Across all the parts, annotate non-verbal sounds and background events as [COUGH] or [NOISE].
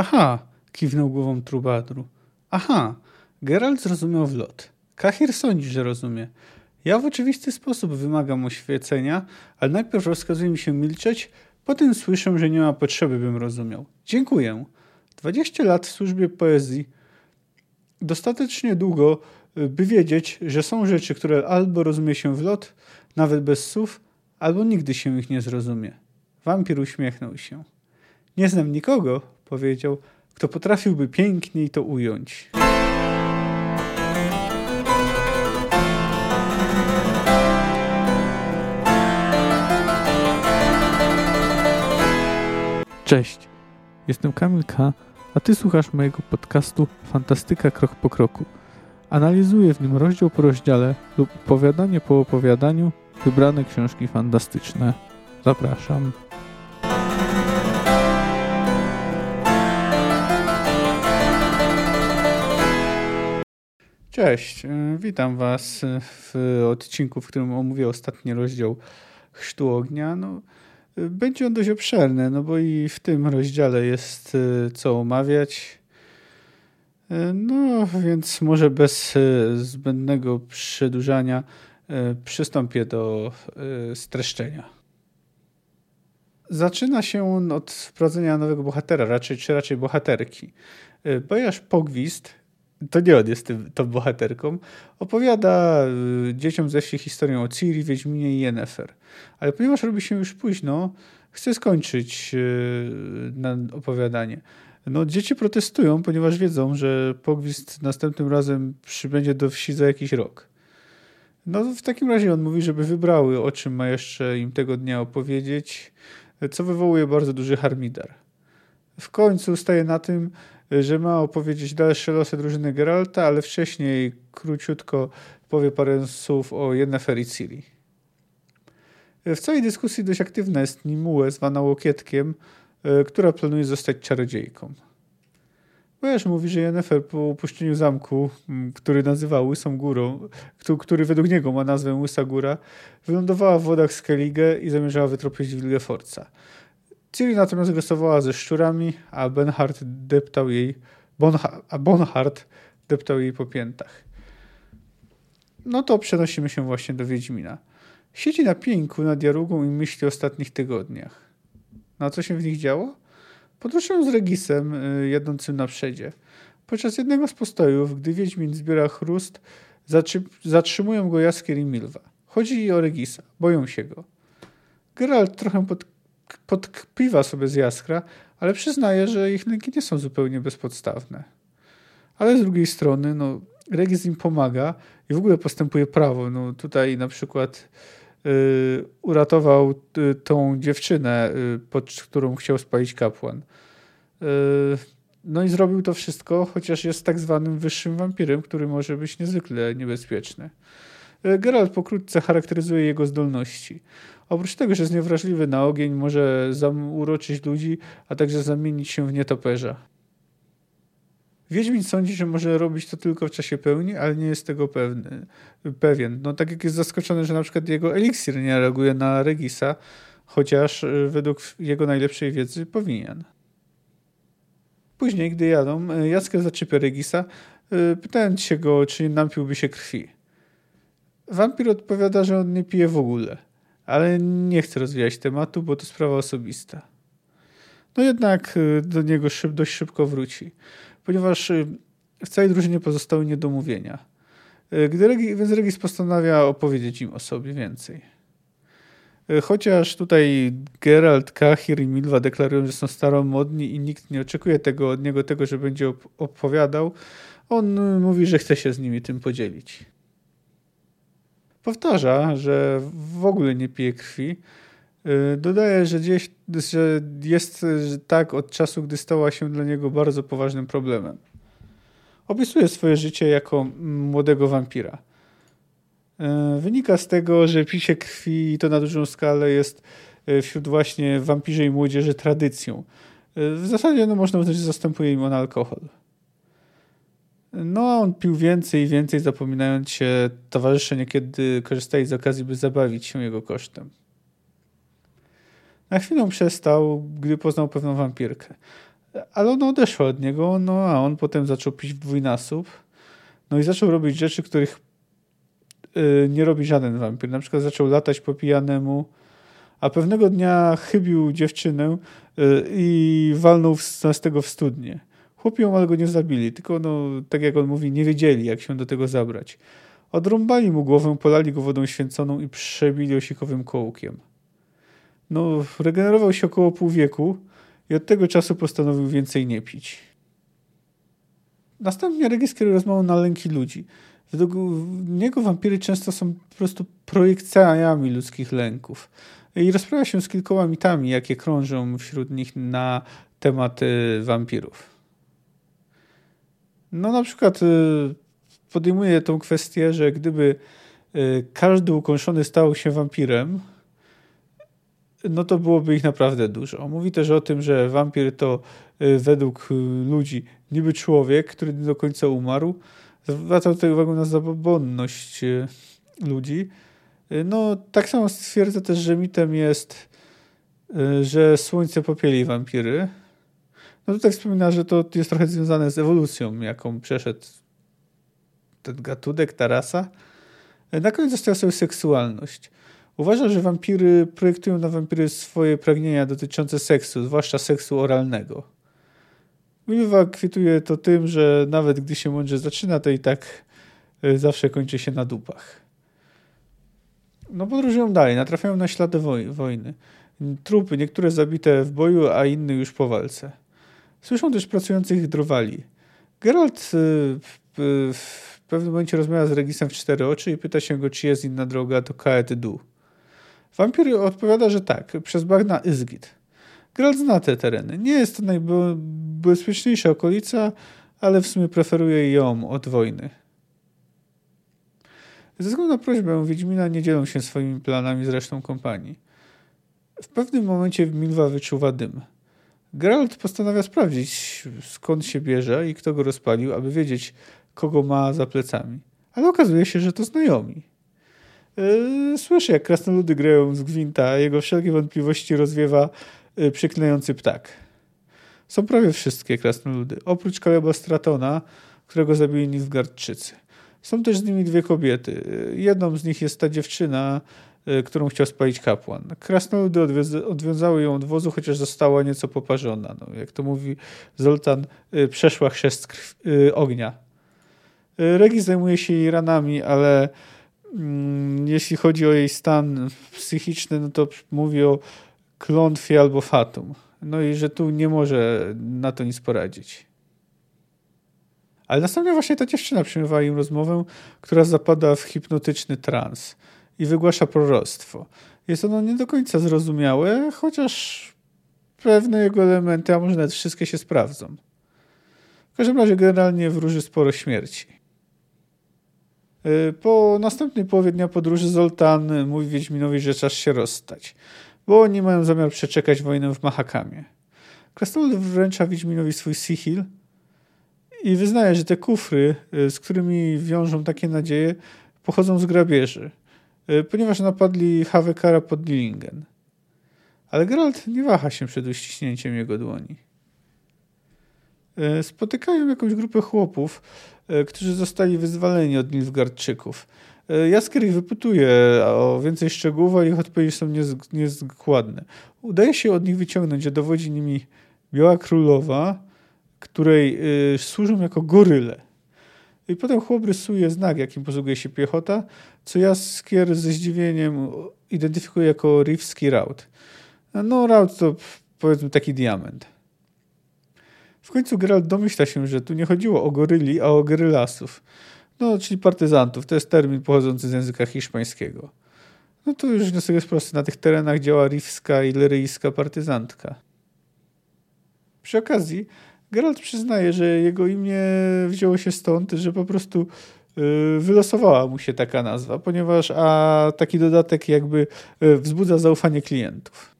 Aha, kiwnął głową Trubadru. Aha, Geralt zrozumiał wlot. Kahir sądzi, że rozumie. Ja w oczywisty sposób wymagam oświecenia, ale najpierw rozkazuje mi się milczeć, potem słyszę, że nie ma potrzeby, bym rozumiał. Dziękuję. 20 lat w służbie poezji. Dostatecznie długo, by wiedzieć, że są rzeczy, które albo rozumie się w lot, nawet bez słów, albo nigdy się ich nie zrozumie. Wampir uśmiechnął się. Nie znam nikogo, powiedział, kto potrafiłby piękniej to ująć. Cześć, jestem Kamil K., a ty słuchasz mojego podcastu Fantastyka Krok po Kroku. Analizuję w nim rozdział po rozdziale lub opowiadanie po opowiadaniu wybrane książki fantastyczne. Zapraszam. Cześć, y, witam Was w odcinku, w którym omówię ostatni rozdział Chrztu Ognia. No, y, będzie on dość obszerny, no bo i w tym rozdziale jest y, co omawiać. No, więc może bez zbędnego przedłużania przystąpię do streszczenia. Zaczyna się on od wprowadzenia nowego bohatera, raczej, czy raczej bohaterki. Bojasz Pogwist to nie on jest tym, tą bohaterką, opowiada y, dzieciom ze wsi historię o Ciri, Wiedźminie i Yennefer. Ale ponieważ robi się już późno, chce skończyć y, opowiadanie. No, dzieci protestują, ponieważ wiedzą, że Pogwist następnym razem przybędzie do wsi za jakiś rok. No, w takim razie on mówi, żeby wybrały, o czym ma jeszcze im tego dnia opowiedzieć, co wywołuje bardzo duży harmidar. W końcu staje na tym, że ma opowiedzieć dalsze losy drużyny Geralta, ale wcześniej króciutko powie parę słów o Yennefer i Ciri. W całej dyskusji dość aktywna jest Nimue, zwana Łokietkiem, e, która planuje zostać czarodziejką. Bojarz mówi, że Yennefer po opuszczeniu zamku, który nazywa Łysą Górą, który według niego ma nazwę Łysa Góra, wylądowała w wodach Skellige i zamierzała wytropić Wilgefortza. Ciri natomiast głosowała ze szczurami, a Benhard deptał jej, Bonha, a Bonhard deptał jej po piętach. No to przenosimy się właśnie do Wiedźmina. Siedzi na pieńku nad Jarugą i myśli o ostatnich tygodniach. Na co się w nich działo? Podróżują z Regisem y, jadącym na przedzie. Podczas jednego z postojów, gdy Wiedźmin zbiera chrust, zatrzymują go Jaskier i Milwa. Chodzi o Regisa. Boją się go. Geralt trochę pod podkpiwa sobie z jaskra, ale przyznaje, że ich lęki nie są zupełnie bezpodstawne. Ale z drugiej strony, no, Regis im pomaga i w ogóle postępuje prawo. No, tutaj na przykład y, uratował y, tą dziewczynę, y, pod którą chciał spalić kapłan. Y, no i zrobił to wszystko, chociaż jest tak zwanym wyższym wampirem, który może być niezwykle niebezpieczny. Y, Geralt pokrótce charakteryzuje jego zdolności. Oprócz tego, że jest niewrażliwy na ogień, może uroczyć ludzi, a także zamienić się w nietoperza. Wiedźmin sądzi, że może robić to tylko w czasie pełni, ale nie jest tego pewny, pewien. No tak jak jest zaskoczony, że na przykład jego eliksir nie reaguje na Regisa, chociaż y, według jego najlepszej wiedzy powinien. Później, gdy jadą, y, Jacek zaczepia Regisa, pytając się go, czy napiłby się krwi. Wampir odpowiada, że on nie pije w ogóle ale nie chcę rozwijać tematu, bo to sprawa osobista. No jednak y, do niego szyb, dość szybko wróci, ponieważ y, w całej drużynie pozostały niedomówienia. Y, gdy Regi, więc Regis postanawia opowiedzieć im o sobie więcej. Chociaż tutaj Geralt, Kahir i Milwa deklarują, że są staromodni i nikt nie oczekuje tego od niego tego, że będzie opowiadał, on mówi, że chce się z nimi tym podzielić powtarza, że w ogóle nie pije krwi. Y, dodaje, że, gdzieś, że jest tak od czasu, gdy stała się dla niego bardzo poważnym problemem. Opisuje swoje życie jako młodego wampira. Y, wynika z tego, że picie krwi i to na dużą skalę jest y, wśród właśnie wampirzej młodzieży tradycją. W zasadzie no, można uznać, że zastępuje im on alkohol. No, on pił więcej i więcej, zapominając się, towarzysze niekiedy korzystali z okazji, by zabawić się jego kosztem. Na chwilę przestał, gdy poznał pewną wampirkę. ale ona odeszła od niego, no a on potem zaczął pić w dwójnasób. No i zaczął robić rzeczy, których y, nie robi żaden wampir. Na przykład zaczął latać po pijanemu, a pewnego dnia chybił dziewczynę y, i walnął z tego w studnie. Chłopi ale go nie zabili, tylko no, tak jak on mówi, nie wiedzieli, jak się do tego zabrać. Odrąbali mu głowę, polali go wodą święconą i przebili osikowym kołkiem. No, regenerował się około pół wieku i od tego czasu postanowił więcej nie pić. Następnie Regis kieruje rozmowę na lęki ludzi. Według niego wampiry często są po prostu projekcjami ludzkich lęków. I rozprawia się z kilkoma mitami, jakie krążą wśród nich na temat wampirów. No na przykład y, podejmuje tą kwestię, że gdyby y, każdy ukąszony stał się wampirem, no to byłoby ich naprawdę dużo. Mówi też o tym, że wampir to y, według ludzi niby człowiek, który nie do końca umarł. Zwraca tutaj uwagę na zabobonność ludzi. No, tak samo stwierdza też, że mitem jest, że słońce popieli wampiry. No tutaj wspomina, że to jest trochę związane z ewolucją, jaką przeszedł ten gatunek, ta rasa. Na koniec została sobie seksualność. Uważa, że wampiry projektują na wampiry swoje pragnienia dotyczące seksu, zwłaszcza seksu oralnego. Milwa kwituje to tym, że nawet gdy się mądrze zaczyna, to i tak e, zawsze kończy się na dupach. No podróżują dalej, natrafiają na ślady woj wojny. Trupy, niektóre zabite w boju, a inne już po walce. Słyszą też pracujących drowali. Geralt y, w pewnym momencie rozmawia z Regisem w cztery oczy i pyta się go, czy jest inna droga do Kaet Du. Wampir odpowiada, że tak, przez bagna Izgit. Geralt zna te tereny. Nie jest to najbezpieczniejsza okolica, ale w sumie preferuje ją od wojny. Ze względu na prośbę Wiedźmina nie dzielą się swoimi planami z resztą kompanii. W pewnym momencie Milwa wyczuwa dym. Geralt postanawia sprawdzić, skąd się bierze i kto go rozpalił, aby wiedzieć, kogo ma za plecami. Ale okazuje się, że to znajomi. Yy, słyszy, jak krasnoludy grają z gwinta, a jego wszelkie wątpliwości rozwiewa yy, przyklejący ptak. Są prawie wszystkie krasnoludy, oprócz Kaleba Stratona, którego zabili Nilfgaardczycy. Są też z nimi dwie kobiety. Jedną z nich jest ta dziewczyna, którą chciał spalić kapłan. Krasnoludy odwiązały ją od wozu, chociaż została nieco poparzona. No, jak to mówi Zoltan, y, przeszła chrzest y, ognia. Regi zajmuje się jej ranami, ale mm, jeśli chodzi o jej stan psychiczny, no to mówi o klątwie albo fatum. No i że tu nie może na to nic poradzić. Ale następnie właśnie ta dziewczyna przyjmowała im rozmowę, która zapada w hipnotyczny trans i wygłasza proroctwo. Jest ono nie do końca zrozumiałe, chociaż pewne jego elementy, a może nawet wszystkie się sprawdzą. W każdym razie generalnie wróży sporo śmierci. Y, po następnej połowie dnia podróży Zoltan mówi Wiedźminowi, że czas się rozstać, bo oni mają zamiar przeczekać wojnę w Mahakamie. Krasnolud wręcza Wiedźminowi swój sihil i wyznaje, że te kufry, y, z którymi wiążą takie nadzieje, pochodzą z grabieży. E, ponieważ napadli Havekara pod Dillingen. Ale Geralt nie waha się przed uściśnięciem jego dłoni. E, spotykają jakąś grupę chłopów, e, którzy zostali wyzwaleni od Nilfgaardczyków. Jaskier ich wypytuje o więcej szczegółów, a ich odpowiedzi są niezkładne. Udaje się od nich wyciągnąć, że dowodzi nimi Biała Królowa, której służą jako goryle. I potem chłop rysuje znak, jakim posługuje się piechota, co Jaskier ze zdziwieniem identyfikuje jako Rifski Raut. No, Raut to powiedzmy taki diament. W końcu Geralt domyśla się, że tu nie chodziło o goryli, a o gerylasów. No, czyli partyzantów. To jest termin pochodzący z języka hiszpańskiego. No to już wniosek jest prosty. Na tych terenach działa rifska i leryjska partyzantka. Przy okazji Geralt przyznaje, że jego imię wzięło się stąd, że po prostu y, wylosowała mu się taka nazwa, ponieważ a taki dodatek jakby y, wzbudza zaufanie klientów.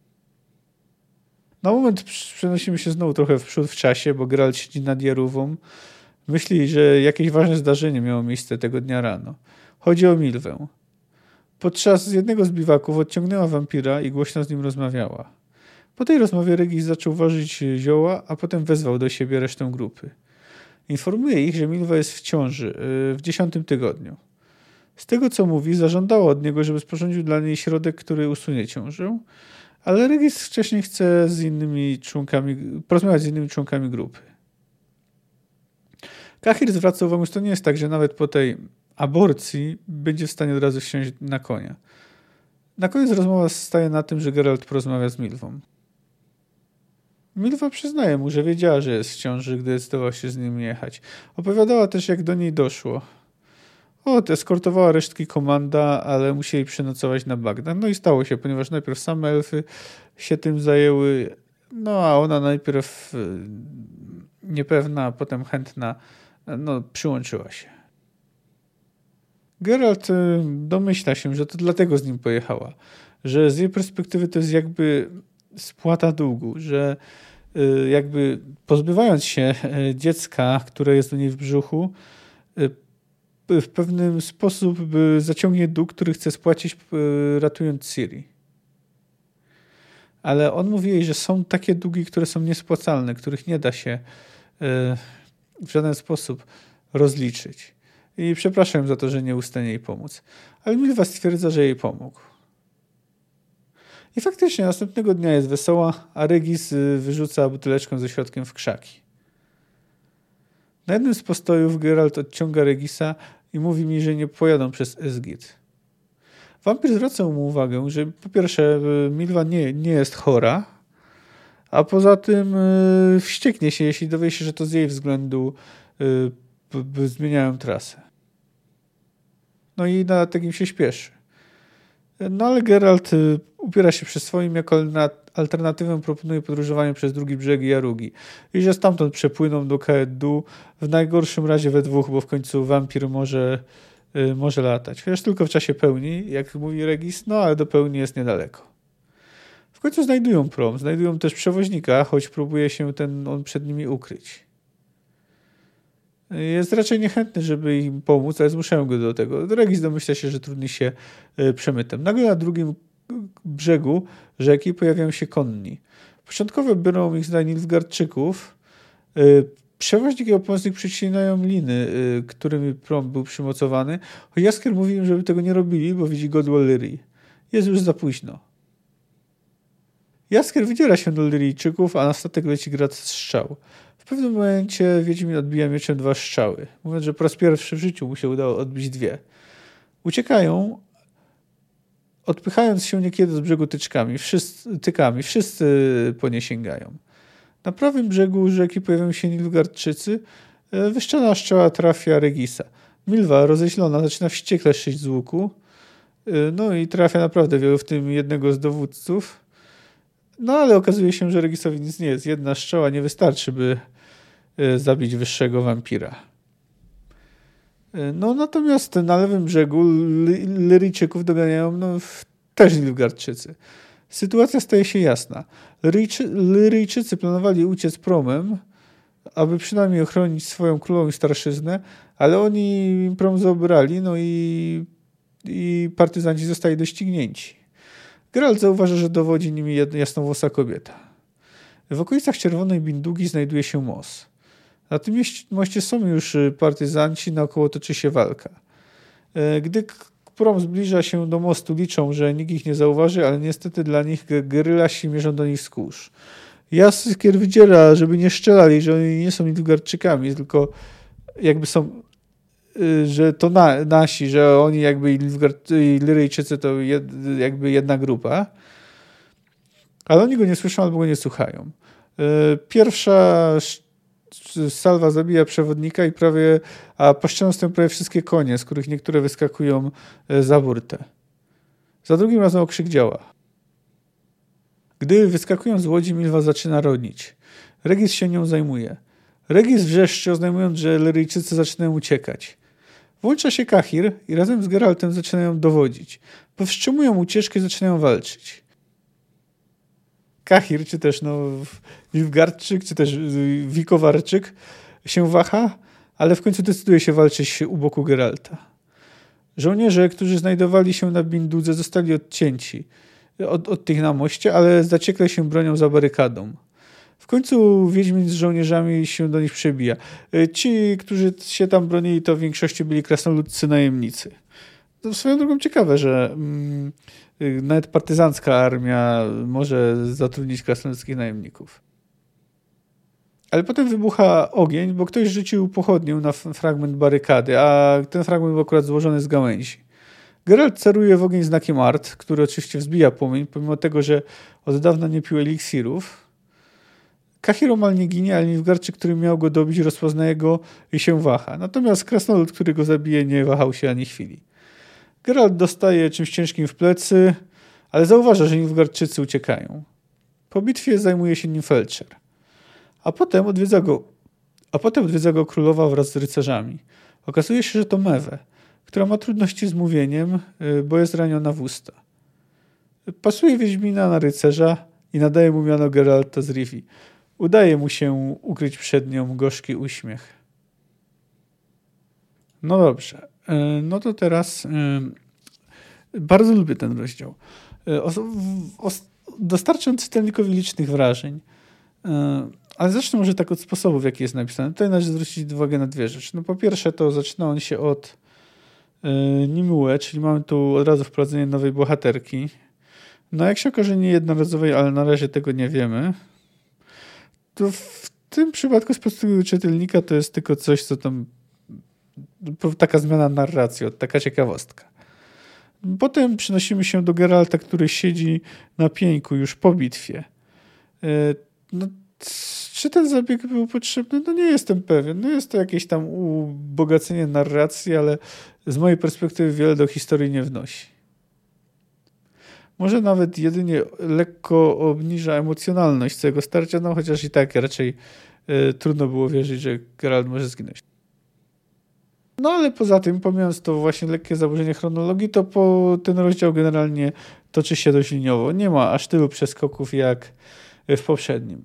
Na moment przenosimy się znowu trochę w przód w czasie, bo Geralt siedzi nad Jarówą. Myśli, że jakieś ważne zdarzenie miało miejsce tego dnia rano. Chodzi o Milwę. Podczas jednego z biwaków odciągnęła wampira i głośno z nim rozmawiała. Po tej rozmowie Regis zaczął ważyć zioła, a potem wezwał do siebie resztę grupy. Informuje ich, że Milwa jest w ciąży y, w dziesiątym tygodniu. Z tego co mówi, zażądała od niego, żeby sporządził dla niej środek, który usunie ciążę, ale Regis wcześniej chce z innymi członkami, porozmawiać z innymi członkami grupy. Kahir zwraca uwagę, że to nie jest tak, że nawet po tej aborcji będzie w stanie od razu wsiąść na konia. Na koniec rozmowa staje na tym, że Geralt porozmawia z Milwą. Milwa przyznaje mu, że wiedziała, że jest w ciąży, gdy zdecydował się z nim jechać. Opowiadała też, jak do niej doszło. O, eskortowała resztki komanda, ale musieli przenocować na Bagdad. No i stało się, ponieważ najpierw same elfy się tym zajęły, no a ona najpierw y, niepewna, a potem chętna, no przyłączyła się. Geralt y, domyśla się, że to dlatego z nim pojechała, że z jej perspektywy to jest jakby spłata długu, że y, jakby pozbywając się dziecka, które jest u niej w brzuchu, w pewnym sposób zaciągnie dług, który chce spłacić e, ratując Siri. Ale on mówi jej, że są takie długi, które są niespłacalne, których nie da się e, w żaden sposób rozliczyć. I przepraszam za to, że nie ustanie jej pomóc. Ale Milwa stwierdza, że jej pomógł. I faktycznie następnego dnia jest wesoła, a Regis e, wyrzuca buteleczkę ze środkiem w krzaki. Na jednym z postojów Geralt odciąga Regisa, i mówi mi, że nie pojadą przez Esgit. Wampir zwraca mu uwagę, że po pierwsze y, Milwa nie, nie jest chora, a poza tym yy, wścieknie się, jeśli dowie się, że to z jej względu zmieniają trasę. No i na takim się śpieszy. No ale Geralt y, upiera się przy swoim, jako alternatywę proponuje podróżowanie przez drugi brzeg Jarugi. I że stamtąd przepłyną do Kaedu, w najgorszym razie we dwóch, bo w końcu wampir może, y, może latać. Chociaż tylko w czasie pełni, jak mówi Regis, no ale do pełni jest niedaleko. W końcu znajdują prom, znajdują też przewoźnika, choć próbuje się ten on przed nimi ukryć. Jest raczej niechętny, żeby im pomóc, ale zmuszają go do tego. Regis domyśla się, że trudni się y, przemytem. Nagle na drugim brzegu rzeki pojawiają się konni. Początkowo biorą ich za Nilfgaardczyków. Y, przewoźnik i opomocnik przycinają liny, y, którymi prom był przymocowany, choć Jaskier mówi im, żeby tego nie robili, bo widzi godło Lyrii. Jest już za późno. Jaskier wydziera się do Lyrijczyków, a na statek leci grad strzał. W pewnym momencie Wiedźmin odbija mieczem dwa strzały, mówiąc, że po raz pierwszy w życiu mu się udało odbić dwie. Uciekają, odpychając się niekiedy z brzegu tyczkami, wszyscy, tykami, wszyscy po nie sięgają. Na prawym brzegu rzeki pojawiają się Nilgardczycy. E, wyszczana strzała trafia Regisa. Milwa, roześlona, zaczyna wściekle szyć z łuku. E, no i trafia naprawdę wielu, w tym jednego z dowódców. No ale okazuje się, że Regisowi nic nie jest. Jedna strzała nie wystarczy, by e, zabić wyższego wampira. No natomiast na lewym brzegu Lyryjczyków doganiają no, też Nilfgaardczycy. Sytuacja staje się jasna. Lyryjczycy planowali uciec promem, aby przynajmniej ochronić swoją królową starszyznę, ale oni prom zabrali, no i, i partyzanci zostali doścignięci. Geralt zauważa, że dowodzi nimi jasnowłosa kobieta. W okolicach Czerwonej Bindugi znajduje się most. Na tym moście są już y, partyzanci, naokoło toczy się walka. E, gdy prom zbliża się do mostu, liczą, że nikt ich nie zauważy, ale niestety dla nich gerylasi mierzą do nich z kurz. Jaskier wydziela, żeby nie strzelali, że oni nie są Nilfgaardczykami, tylko jakby są, y, że to na, nasi, że oni jakby i Lyryjczycy to jed, jakby jedna grupa. Ale oni go nie słyszą albo go nie słuchają. Y, pierwsza salwa zabija przewodnika i prawie, a po ścianą stoją prawie wszystkie konie, z których niektóre wyskakują e, za burtę. Za drugim razem okrzyk działa. Gdy wyskakują z łodzi, Milwa zaczyna ronić. Regis się nią zajmuje. Regis wrzeszczy, oznajmując, że Leryjczycy zaczynają uciekać. Włącza się Kahir i razem z Geraltem zaczynają dowodzić. Powstrzymują ucieczkę i zaczynają walczyć. Kahir, czy też no, czy też y, Wikowarczyk się waha, ale w końcu decyduje się walczyć u boku Geralta. Żołnierze, którzy znajdowali się na Bindudze, zostali odcięci. od, od tych na moście, ale zaciekle się bronią za barykadą. W końcu Wiedźmin z żołnierzami się do nich przebija. Ci, którzy się tam bronili, to w większości byli krasnoludcy najemnicy. To swoją drogą ciekawe, że mm, nawet partyzancka armia może zatrudnić krasnoludzkich najemników. Ale potem wybucha ogień, bo ktoś rzucił pochodnię na fragment barykady, a ten fragment był akurat złożony z gałęzi. Geralt ceruje w ogień znakiem art, który oczywiście wzbija płomień, pomimo tego, że od dawna nie pił eliksirów. Kachiromal nie ginie, ale Nilfgaardczyk, który miał go dobić, rozpoznaje go i się waha. Natomiast krasnolud, który go zabije, nie wahał się ani chwili. Geralt dostaje czymś ciężkim w plecy, ale zauważa, że Nilfgaardczycy uciekają. Po bitwie zajmuje się nim Felcher. A potem odwiedza go, a potem odwiedza go królowa wraz z rycerzami. Okazuje się, że to Mewe, która ma trudności z mówieniem, y, bo jest raniona w usta. Pasuje Wiedźmina na rycerza i nadaje mu miano Geralta z Rivi. Udaje mu się ukryć przed nią gorzki uśmiech. No dobrze. Y, no to teraz y, bardzo lubię ten rozdział. Dostarczam czytelnikowi licznych wrażeń. Ale zacznę może tak od sposobu, w jaki jest napisany. Tutaj należy zwrócić uwagę na dwie rzeczy. No po pierwsze to zaczyna on się od Nimue, czyli mamy tu od razu wprowadzenie nowej bohaterki. No jak się okaże nie jednorazowej, ale na razie tego nie wiemy. To w tym przypadku z perspektywy czytelnika to jest tylko coś, co tam taka zmiana narracji, taka ciekawostka. Potem przenosimy się do Geralta, który siedzi na pieńku już po bitwie. Yy, no, czy ten zabieg był potrzebny? No nie jestem pewien. No jest to jakieś tam ubogacenie narracji, ale z mojej perspektywy wiele do historii nie wnosi. Może nawet jedynie lekko obniża emocjonalność całego starcia, no chociaż i tak raczej y, trudno było wierzyć, że Geralt może zginąć. No ale poza tym, pomijając to właśnie lekkie zaburzenie chronologii, to po ten rozdział generalnie toczy się dość liniowo. Nie ma aż tylu przeskoków jak w poprzednim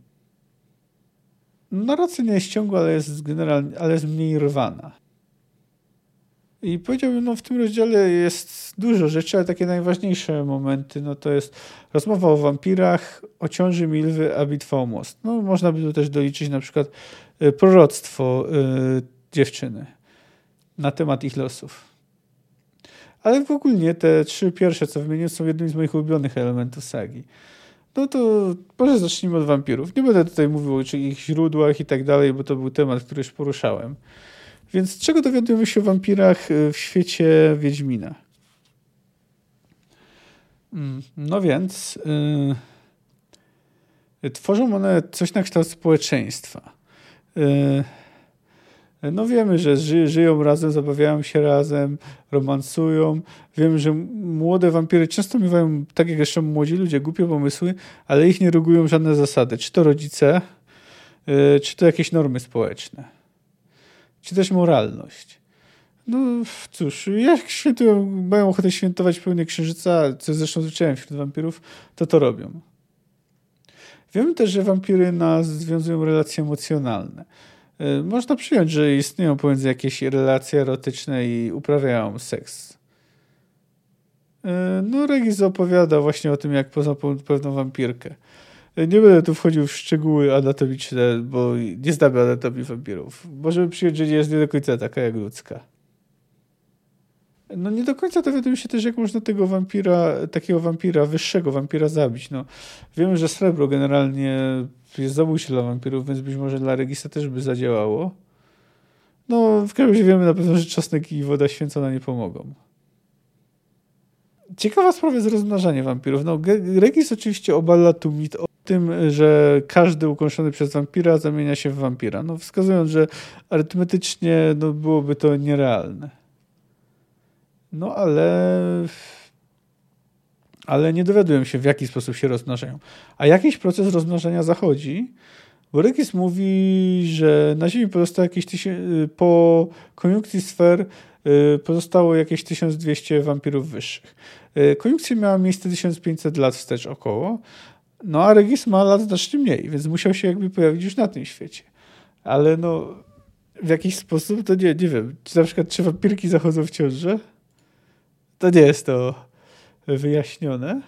narracja nie jest ciągła, ale jest generalnie, ale jest mniej rwana. I powiedziałbym, no w tym rozdziale jest dużo rzeczy, ale takie najważniejsze momenty, no to jest rozmowa o wampirach, o ciąży Milwy, a bitwa o most. No można by tu też doliczyć na przykład y, proroctwo y, dziewczyny na temat ich losów. Ale w ogóle te trzy pierwsze, co wymieniłem, są jednym z moich ulubionych elementów sagi. No to może zacznijmy od wampirów. Nie będę tutaj mówił o ich źródłach i tak dalej, bo to był temat, który już poruszałem. Więc czego dowiadujemy się o wampirach y, w świecie Wiedźmina? Mm, no więc yy, tworzą one coś na kształt społeczeństwa. Yy, no wiemy, że ży, żyją razem, zabawiają się razem, romansują. Wiemy, że młode wampiry często miewają, tak jak jeszcze młodzi ludzie, głupie pomysły, ale ich nie regują żadne zasady. Czy to rodzice, yy, czy to jakieś normy społeczne, czy też moralność. No cóż, jak świętują, mają ochotę świętować pełnię księżyca, co zresztą zwyczajem wśród wampirów, to to robią. Wiemy też, że wampiry nas związują relacje emocjonalne. Y, można przyjąć, że istnieją pomiędzy jakieś relacje erotyczne i uprawiają seks. Y, no, Regis opowiada właśnie o tym, jak poznał pewną wampirkę. Y, nie będę tu wchodził w szczegóły anatomiczne, bo nie znamy anatomii wampirów. Możemy przyjąć, że nie jest nie do końca taka jak ludzka. No nie do końca dowiaduję się też, jak można tego wampira, takiego wampira, wyższego wampira zabić. No, wiemy, że srebro generalnie jest zabójcze dla wampirów, więc być może dla Regisa też by zadziałało. No, w każdym razie wiemy na pewno, że czosnek i woda święcona nie pomogą. Ciekawa sprawa jest rozmnażanie wampirów. No, Regis oczywiście obala tu mit o tym, że każdy ukończony przez wampira zamienia się w wampira. No, wskazując, że arytmetycznie no, byłoby to nierealne. No ale ale nie dowiadują się, w jaki sposób się rozmnażają. A jakiś proces rozmnażania zachodzi, bo Regis mówi, że na Ziemi pozostało jakieś tysię- po koniunkcji sfer y, pozostało jakieś 1200 wampirów wyższych. Y, koniunkcja miała miejsce 1500 lat wstecz około, no a Regis ma lat znacznie mniej, więc musiał się jakby pojawić już na tym świecie. Ale no w jakiś sposób to nie, nie wiem, czy na przykład czy wampirki zachodzą w ciąży? to nie jest to wyjaśnione.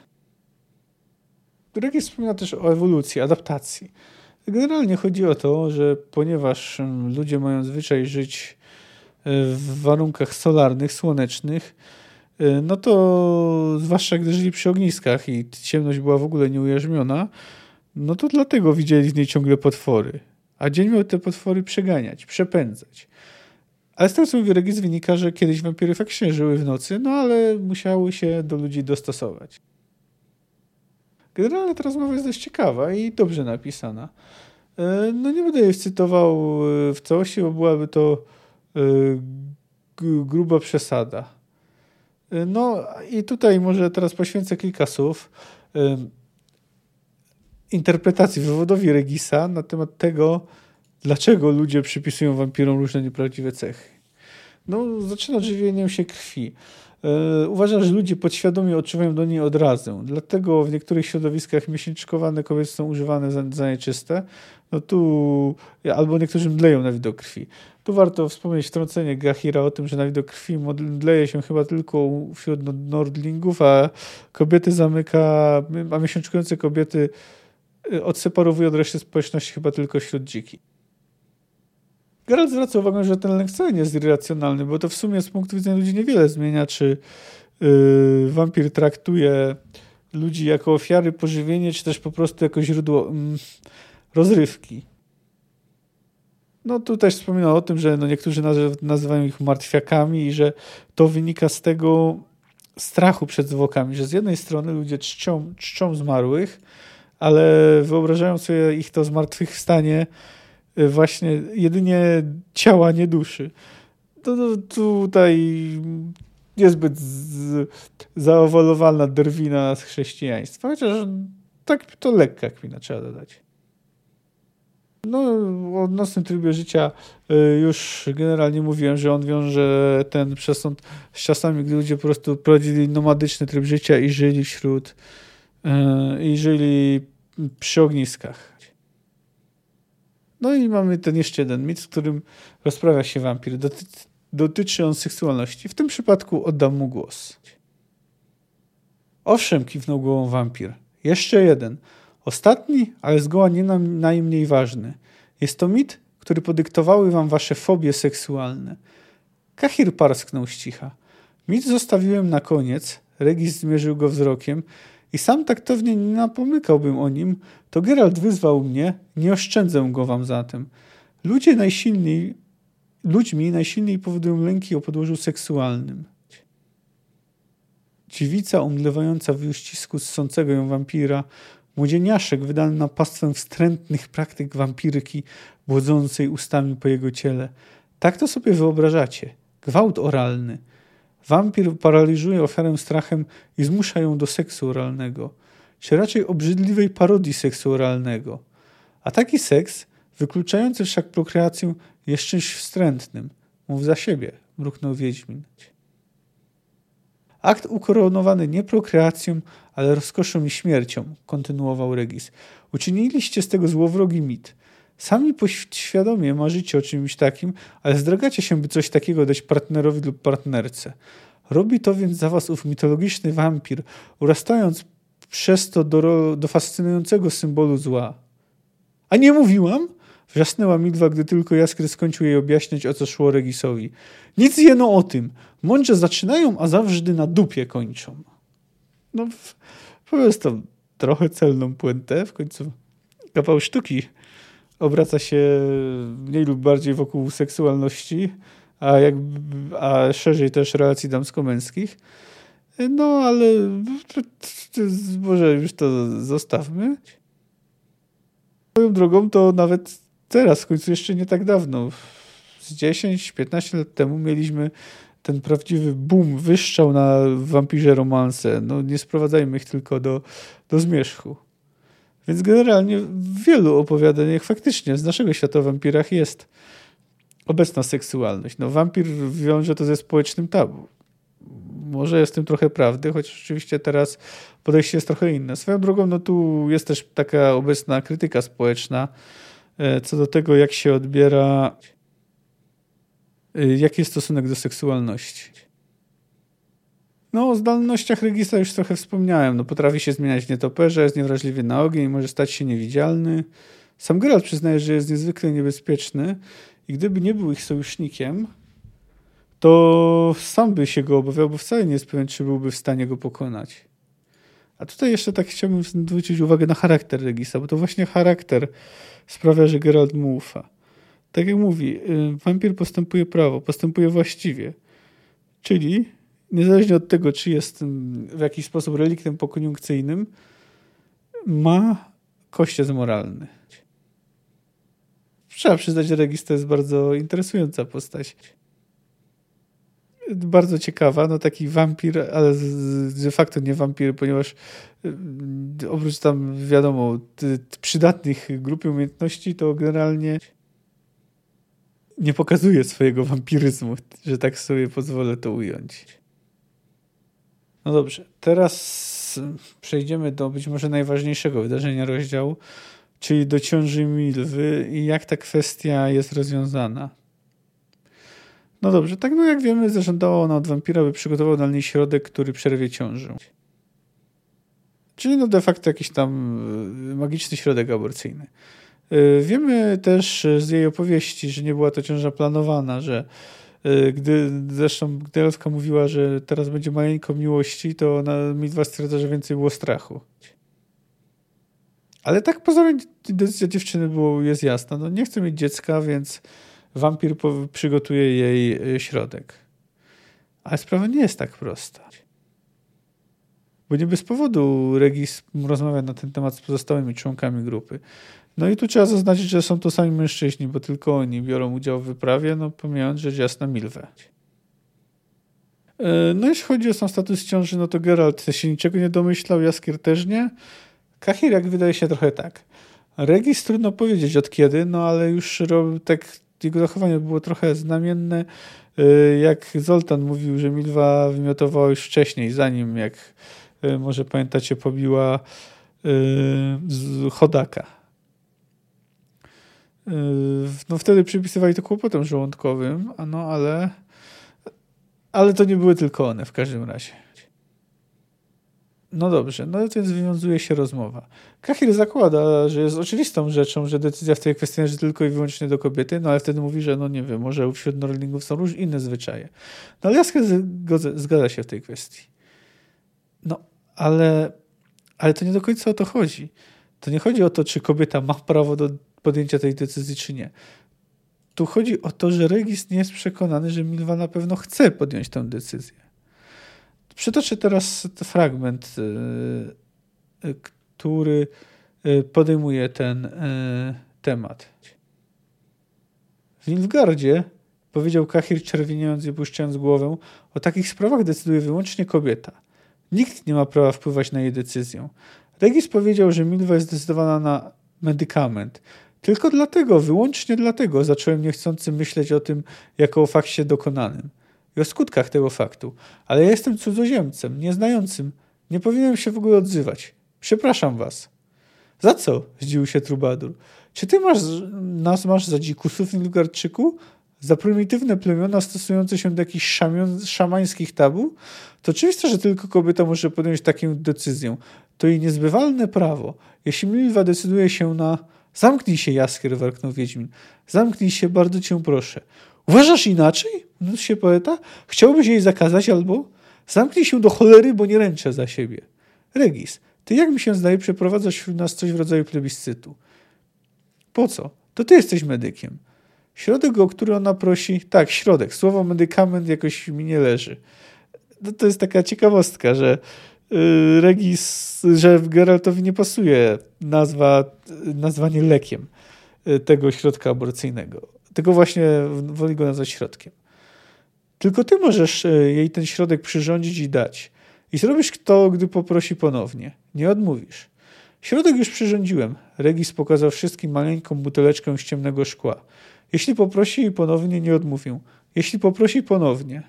Regis wspomina też o ewolucji, adaptacji. Generalnie chodzi o to, że ponieważ ludzie mają zwyczaj żyć w warunkach solarnych, słonecznych, no to zwłaszcza gdy żyli przy ogniskach i ciemność była w ogóle nieujarzmiona, no to dlatego widzieli w niej ciągle potwory. A dzień miał te potwory przeganiać, przepędzać. Ale z co mówi Regis, wynika, że kiedyś wampiry faktycznie żyły w nocy, no ale musiały się do ludzi dostosować. Generalnie ta rozmowa jest dość ciekawa i dobrze napisana. E, no nie będę jej cytował e, w całości, bo byłaby to e, gruba przesada. No i tutaj może teraz poświęcę kilka słów interpretacji wywodowi Regisa na temat tego, dlaczego ludzie przypisują wampirom różne nieprawdziwe cechy. No, zaczyna żywieniem się krwi. E, uważam, że ludzie podświadomie odczuwają do niej odrazę. Dlatego w niektórych środowiskach miesięczkowane kobiety są używane za, za nieczyste. No tu albo niektórzy mdleją na widok krwi. Tu warto wspomnieć wtrącenie Gahira o tym, że na widok krwi mdleje się chyba tylko wśród nordlingów, a kobiety zamyka, a miesięczkujące kobiety y, odseparowuje od reszty społeczności chyba tylko wśród dziki. Geralt zwraca uwagę, że ten lęk wcale nie jest irracjonalny, bo to w sumie z punktu widzenia ludzi niewiele zmienia, czy yy, wampir traktuje ludzi jako ofiary, pożywienie, czy też po prostu jako źródło mm, rozrywki. No tu też wspominał o tym, że no niektórzy nazywają ich martwiakami i że to wynika z tego strachu przed zwłokami, że z jednej strony ludzie czczą, czczą zmarłych, ale wyobrażają sobie ich to zmartwychwstanie Y, właśnie jedynie ciała, nie duszy. To, to tutaj niezbyt z, drwina z chrześcijaństwa, chociaż tak to lekka kmina trzeba dodać. No, o nocnym trybie życia y, już generalnie mówiłem, że on wiąże ten przesąd z czasami, gdy ludzie po prostu prowadzili nomadyczny tryb życia i żyli wśród y, i żyli przy ogniskach. No i mamy ten jeszcze jeden mit, w którym rozprawia się wampir. Doty dotyczy on seksualności. W tym przypadku oddam mu głos. Owszem, kiwnął głową wampir. Jeszcze jeden. Ostatni, ale zgoła nie najmniej ważny. Jest to mit, który podyktowały wam wasze fobie seksualne. Kahir parsknął z cicha. Mit zostawiłem na koniec. Regis zmierzył go wzrokiem i sam taktownie nie napomykałbym o nim, to Geralt wyzwał mnie, nie oszczędzę go wam zatem. Ludzie najsilniej, ludźmi najsilniej powodują lęki o podłożu seksualnym. Dziwica umdlewająca w uścisku ssącego ją wampira, młodzieniaszek wydany na pastwę wstrętnych praktyk wampirki, błodzącej ustami po jego ciele. Tak to sobie wyobrażacie. Gwałt oralny – Wampir paraliżuje ofiarę strachem i zmusza ją do seksu oralnego, czy raczej obrzydliwej parodii seksu oralnego. A taki seks, wykluczający wszak prokreację, jest czymś wstrętnym. Mów za siebie, mruknął Wiedźmin. Akt ukoronowany nie prokreacją, ale rozkoszą i śmiercią, kontynuował Regis. Uczyniliście z tego złowrogi mit. Sami poświadomie marzycie o czymś takim, ale zdragacie się, by coś takiego dać partnerowi lub partnerce. Robi to więc za was ów mitologiczny wampir, urastając przez to do, do fascynującego symbolu zła. A nie mówiłam? Wrzasnęła Midwa, gdy tylko Jaskry skończył jej objaśniać, o co szło Regisowi. Nic jeno o tym. Mądrze zaczynają, a zawsze na dupie kończą. No, powiedz to trochę celną puentę, w końcu kawał sztuki obraca się mniej lub bardziej wokół seksualności, a, jak, a szerzej też relacji damsko-męskich. No, ale może już to zostawmy. Moją drogą to nawet teraz, w końcu jeszcze nie tak dawno, z 10-15 lat temu mieliśmy ten prawdziwy boom, wyszczał na wampirze romanse. No nie sprowadzajmy ich tylko do, do zmierzchu. Więc generalnie w wielu opowiadaniach faktycznie z naszego świata o wampirach jest obecna seksualność. No, wampir wiąże to ze społecznym tabu. Może jest w tym trochę prawdy, choć oczywiście teraz podejście jest trochę inne. Swoją drogą, no tu jest też taka obecna krytyka społeczna e, co do tego, jak się odbiera, e, jaki jest stosunek do seksualności. No, o zdolnościach Regisa już trochę wspomniałem. No, potrafi się zmieniać w nietoperze, jest niewrażliwy na ogień, może stać się niewidzialny. Sam Geralt przyznaje, że jest niezwykle niebezpieczny i gdyby nie był ich sojusznikiem, to sam by się go obawiał, bo wcale nie jest pewien, czy byłby w stanie go pokonać. A tutaj jeszcze tak chciałbym zwrócić uwagę na charakter Regisa, bo to właśnie charakter sprawia, że Geralt mu ufa. Tak jak mówi, y, wampir postępuje prawo, postępuje właściwie. Czyli niezależnie od tego, czy jest w jakiś sposób reliktem pokoniunkcyjnym, ma kościec moralny. Trzeba przyznać, że Regis to jest bardzo interesująca postać. Bardzo ciekawa, no taki wampir, ale de facto nie wampir, ponieważ y, oprócz tam, wiadomo, przydatnych grupy umiejętności, to generalnie nie pokazuje swojego wampiryzmu, że tak sobie pozwolę to ująć. No dobrze, teraz przejdziemy do być może najważniejszego wydarzenia rozdziału, czyli do ciąży Milwy i jak ta kwestia jest rozwiązana. No dobrze, tak no jak wiemy, zażądała ona od wampira, by przygotował dla niej środek, który przerwie ciążę. Czyli no de facto jakiś tam y, magiczny środek aborcyjny. Y, wiemy też z jej opowieści, że nie była to ciąża planowana, że gdy zresztą gdy mówiła, że teraz będzie maleńko miłości, to ona Midwa stwierdza, że więcej było strachu. Ale tak pozornie decyzja dziewczyny było, jest jasna. No nie chce mieć dziecka, więc wampir przygotuje jej y, środek. Ale sprawa nie jest tak prosta. Bo nie bez powodu Regis rozmawia na ten temat z pozostałymi członkami grupy. No i tu trzeba zaznaczyć, że są to sami mężczyźni, bo tylko oni biorą udział w wyprawie, no pomijając rzecz jasna Milwę. E, no jeśli chodzi o sam status ciąży, no to Geralt się niczego nie domyślał, Jaskier też nie. Kahirak wydaje się trochę tak. Regis trudno powiedzieć od kiedy, no ale już tak jego zachowanie było trochę znamienne, e, jak Zoltan mówił, że Milwa wymiotowała już wcześniej, zanim, jak e, może pamiętacie, pobiła Chodaka. No wtedy przypisywali to kłopotom żołądkowym, no ale, ale to nie były tylko one w każdym razie. No dobrze, no więc wywiązuje się rozmowa. Kahir zakłada, że jest oczywistą rzeczą, że decyzja w tej kwestii należy tylko i wyłącznie do kobiety, no ale wtedy mówi, że no nie wiem, może wśród Norlingów są różne inne zwyczaje. No ale zgadza się w tej kwestii. No, ale, ale to nie do końca o to chodzi. To nie chodzi o to, czy kobieta ma prawo do podjęcia tej decyzji, czy nie. Tu chodzi o to, że Regis nie jest przekonany, że Milwa na pewno chce podjąć tę decyzję. Przytoczę teraz fragment, y, y, który y, podejmuje ten temat. W Nilfgardzie, powiedział Kahir czerwieniając i puszczając głowę, o takich sprawach decyduje wyłącznie kobieta. Nikt nie ma prawa wpływać na jej decyzję. Regis powiedział, że Milwa jest zdecydowana na medykament. Tylko dlatego, wyłącznie dlatego zacząłem niechcący myśleć o tym jako o fakcie dokonanym i o skutkach tego faktu. Ale ja jestem cudzoziemcem, nieznającym. Nie powinienem się w ogóle odzywać. Przepraszam was. Za co? Zdziwił się Trubadur. Czy ty masz, nas masz za dzikusów Nilgardczyku? Za prymitywne plemiona stosujące się do jakichś szamion, szamańskich tabu? To oczywiste, że tylko kobieta może podjąć taką decyzję. To jej niezbywalne prawo. Jeśli Milwa decyduje się na Zamknij się, Jaskier, warknął Wiedźmin. Zamknij się, bardzo cię proszę. Uważasz inaczej? Módl się poeta. Chciałbyś jej zakazać albo... Zamknij się do cholery, bo nie ręczę za siebie. Regis, ty jak mi się zdaje przeprowadzasz wśród nas coś w rodzaju plebiscytu. Po co? To ty jesteś medykiem. Środek, o który ona prosi... Tak, środek. Słowo medykament jakoś mi nie leży. No to jest taka ciekawostka, że Regis, że Geraltowi nie pasuje nazwa, nazwanie lekiem y, tego środka aborcyjnego. Tego właśnie woli go nazwać środkiem. Tylko ty możesz y, jej ten środek przyrządzić i dać. I zrobisz to, gdy poprosi ponownie. Nie odmówisz. Środek już przyrządziłem. Regis pokazał wszystkim maleńką buteleczkę z ciemnego szkła. Jeśli poprosi ponownie, nie odmówię. Jeśli poprosi ponownie,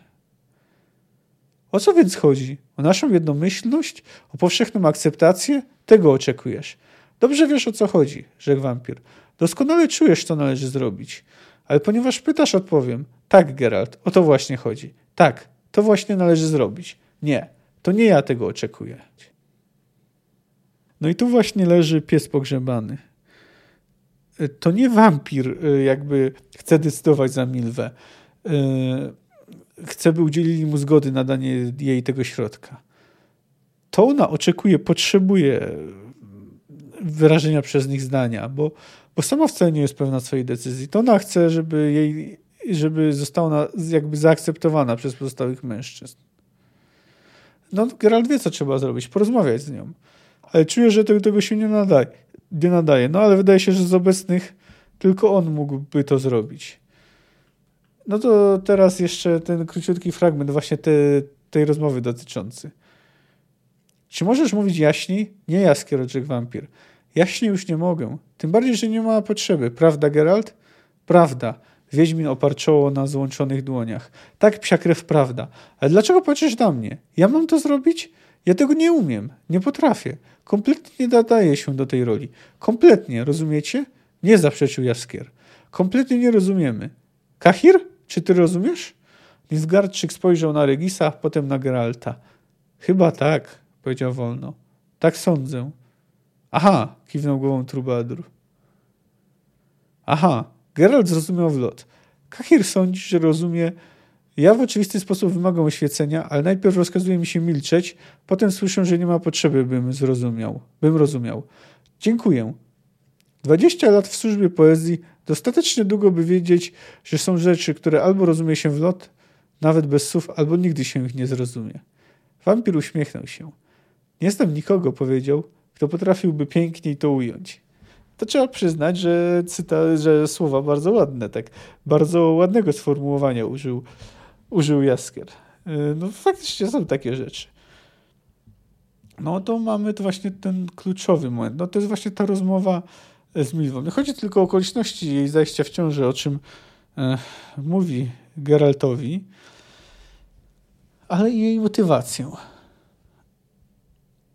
o co więc chodzi? O naszą jednomyślność? O powszechną akceptację? Tego oczekujesz. Dobrze wiesz o co chodzi, rzekł wampir. Doskonale czujesz, co należy zrobić. Ale ponieważ pytasz, odpowiem. Tak, Geralt, o to właśnie chodzi. Tak, to właśnie należy zrobić. Nie, To nie ja tego oczekuję. No i tu właśnie leży pies pogrzebany. To nie wampir y, jakby chce decydować za Milwę. Chce, by udzielili mu zgody na danie jej tego środka. To ona oczekuje, potrzebuje wyrażenia przez nich zdania, bo, bo sama wcale nie jest pewna swojej decyzji. To ona chce, żeby jej, żeby została ona jakby zaakceptowana przez pozostałych mężczyzn. No, Geralt wie, co trzeba zrobić, porozmawiać z nią. Ale czuję, że tego, tego się nie nadaje, nie nadaje. No, ale wydaje się, że z obecnych tylko on mógłby to zrobić. No to teraz jeszcze ten króciutki fragment właśnie te, tej rozmowy dotyczący. Czy możesz mówić jaśniej? Nie jaskier, odrzekł wampir. Jaśniej już nie mogę. Tym bardziej, że nie ma potrzeby. Prawda, Geralt? Prawda. Wiedźmin oparł czoło na złączonych dłoniach. Tak, psia krew, prawda. Ale dlaczego patrzysz na mnie? Ja mam to zrobić? Ja tego nie umiem. Nie potrafię. Kompletnie nie nadaję się do tej roli. Kompletnie, rozumiecie? Nie zaprzeczył Jaskier. Kompletnie nie rozumiemy. Kahir? Czy ty rozumiesz? Nilfgaardczyk spojrzał na Regisa, potem na Geralta. Chyba tak, powiedział wolno. Tak sądzę. Aha, kiwnął głową Trubadur. Aha, Geralt zrozumiał w lot. Kahir sądzi, że rozumie. Ja w oczywisty sposób wymagam oświecenia, ale najpierw rozkazuje mi się milczeć, potem słyszę, że nie ma potrzeby, bym zrozumiał. Bym rozumiał. Dziękuję. Dwadzieścia lat w służbie poezji dostatecznie długo, by wiedzieć, że są rzeczy, które albo rozumie się w lot, nawet bez słów, albo nigdy się ich nie zrozumie. Wampir uśmiechnął się. Nie znam nikogo, powiedział, kto potrafiłby piękniej to ująć. To trzeba przyznać, że, cyta, że słowa bardzo ładne, tak bardzo ładnego sformułowania użył, użył Jaskier. Y, no faktycznie są takie rzeczy. No to mamy to właśnie ten kluczowy moment. No to jest właśnie ta rozmowa z Milwą. Nie chodzi tylko o okoliczności jej zajścia w ciąży, o czym e, mówi Geraltowi, ale i jej motywację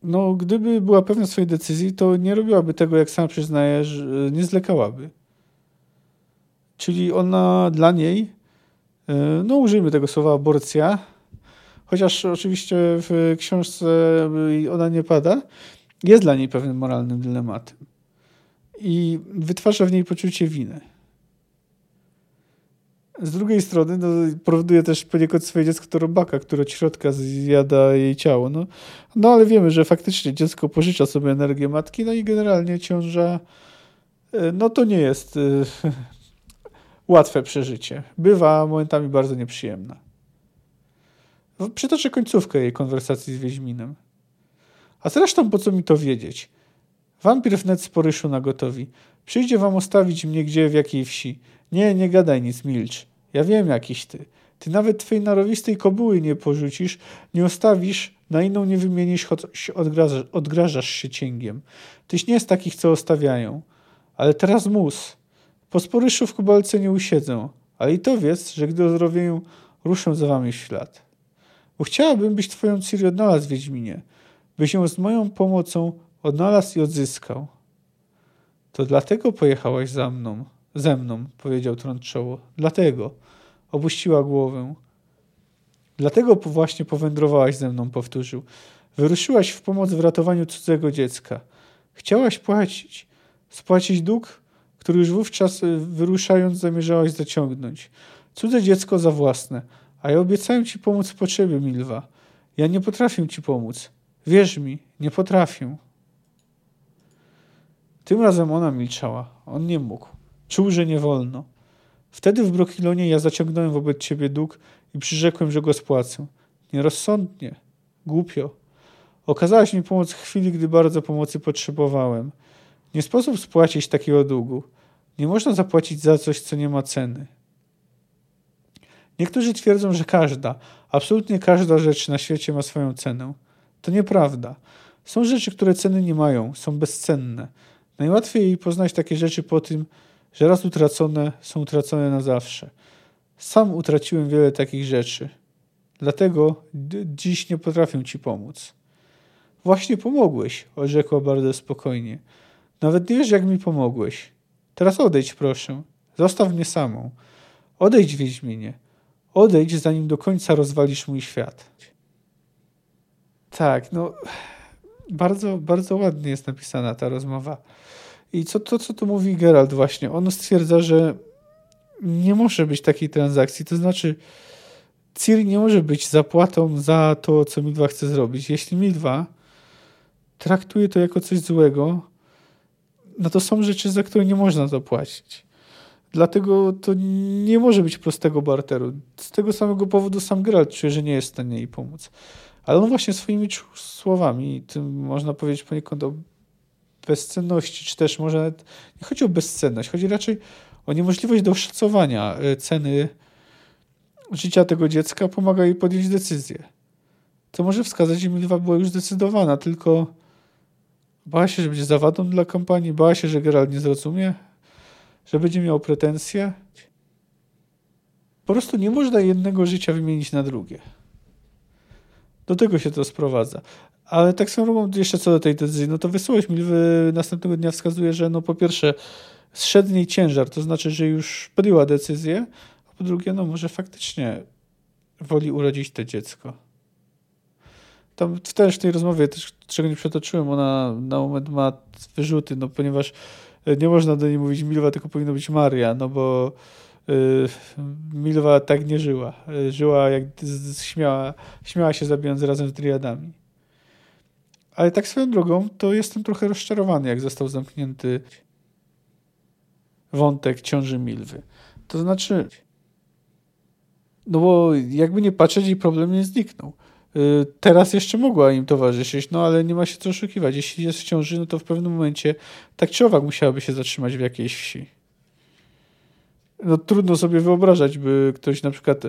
no, gdyby była pewna swojej decyzji, to nie robiłaby tego, jak sama przyznaje, że nie zlekałaby. Czyli ona dla niej, e, no użyjmy tego słowa aborcja, chociaż oczywiście w książce ona nie pada, jest dla niej pewnym moralnym dylematem. I wytwarza w niej poczucie winy. Z drugiej strony no, powoduje też poniekąd swoje dziecko to robaka, które od środka zjada jej ciało. No, no ale wiemy, że faktycznie dziecko pożycza sobie energię matki, no i generalnie ciąża e, no to nie jest y, [LAUGHS] łatwe przeżycie. Bywa momentami bardzo nieprzyjemna. Przytoczę końcówkę jej konwersacji z Wiedźminem. A zresztą po co mi to wiedzieć? Wampir wnet sporyszył na gotowi. Przyjdzie wam ostawić mnie gdzie, w jakiej wsi. Nie, nie gadaj nic, milcz. Ja wiem jakiś ty. Ty nawet twojej narowistej kobuły nie porzucisz, nie ostawisz, na inną nie wymienisz, choć odgrażasz, odgrażasz się cięgiem. Tyś nie z takich, co ostawiają. Ale teraz mus. Po sporyszu w kubalce nie usiedzę, ale i to wiedz, że gdy ozdrowieję, ruszę za wami w ślad. Bo chciałabym, byś twoją Ciri odnalazł, Wiedźminie, byś ją z moją pomocą odnalazł i odzyskał. To dlatego pojechałaś za mną, ze mną, powiedział trączoło. Dlatego. Opuściła głowę. Dlatego właśnie powędrowałaś ze mną, powtórzył. Wyruszyłaś w pomoc w ratowaniu cudzego dziecka. Chciałaś płacić. Spłacić dług, który już wówczas y, wyruszając zamierzałaś zaciągnąć. Cudze dziecko za własne. A ja obiecałem ci pomóc w potrzebie, Milwa. Ja nie potrafię ci pomóc. Wierz mi, nie potrafię. Tym razem ona milczała. On nie mógł. Czuł, że nie wolno. Wtedy w Brokilonie ja zaciągnąłem wobec ciebie dług i przyrzekłem, że go spłacę. Nierozsądnie. Głupio. Okazałaś mi pomoc w chwili, gdy bardzo pomocy potrzebowałem. Nie sposób spłacić takiego długu. Nie można zapłacić za coś, co nie ma ceny. Niektórzy twierdzą, że każda, absolutnie każda rzecz na świecie ma swoją cenę. To nieprawda. Są rzeczy, które ceny nie mają, są bezcenne. Najłatwiej poznać takie rzeczy po tym, że raz utracone są utracone na zawsze. Sam utraciłem wiele takich rzeczy. Dlatego dziś nie potrafię ci pomóc. Właśnie pomogłeś, odrzekła bardzo spokojnie. Nawet nie wiesz, jak mi pomogłeś. Teraz odejdź, proszę. Zostaw mnie samą. Odejdź, Wiedźminie. Odejdź, zanim do końca rozwalisz mój świat. Tak, no bardzo, bardzo ładnie jest napisana ta rozmowa. I co, to, co tu mówi Gerald właśnie, on stwierdza, że nie może być takiej transakcji, to znaczy Ciri nie może być zapłatą za to, co Milwa chce zrobić. Jeśli Milwa traktuje to jako coś złego, no to są rzeczy, za które nie można zapłacić. Dlatego to nie może być prostego barteru. Z tego samego powodu sam Geralt czuje, że nie jest w stanie jej pomóc. Ale on właśnie swoimi słowami, tym można powiedzieć poniekąd o bezcenności, czy też może nawet nie chodzi o bezcenność, chodzi raczej o niemożliwość do oszacowania e, ceny życia tego dziecka, pomaga jej podjąć decyzję. To może wskazać, że Milwa była już zdecydowana, tylko bała się, że będzie zawadą dla kampanii, bała się, że Geralt nie zrozumie, że będzie miał pretensje. Po prostu nie można jednego życia wymienić na drugie. Do tego się to sprowadza. Ale tak samo jeszcze co do tej decyzji, no to wysyłać Milwy następnego dnia wskazuje, że no po pierwsze zszedł niej ciężar, to znaczy, że już podjęła decyzję, a po drugie, no może faktycznie woli urodzić to dziecko. Tam też w tej rozmowie, też, czego nie przetoczyłem, ona na moment ma wyrzuty, no ponieważ nie można do niej mówić Milwa, tylko powinno być Maria, no bo Milwa tak nie żyła. Y, żyła jak śmiała, śmiała się zabijając razem z Driadami. Ale tak swoją drogą, to jestem trochę rozczarowany, jak został zamknięty wątek ciąży Milwy. To znaczy, no bo jakby nie patrzeć, jej problem nie zniknął. Y, teraz jeszcze mogła im towarzyszyć, no ale nie ma się co oszukiwać. Jeśli jest w ciąży, no to w pewnym momencie tak czy owak musiałaby się zatrzymać w jakiejś wsi no, trudno sobie wyobrażać, by ktoś na przykład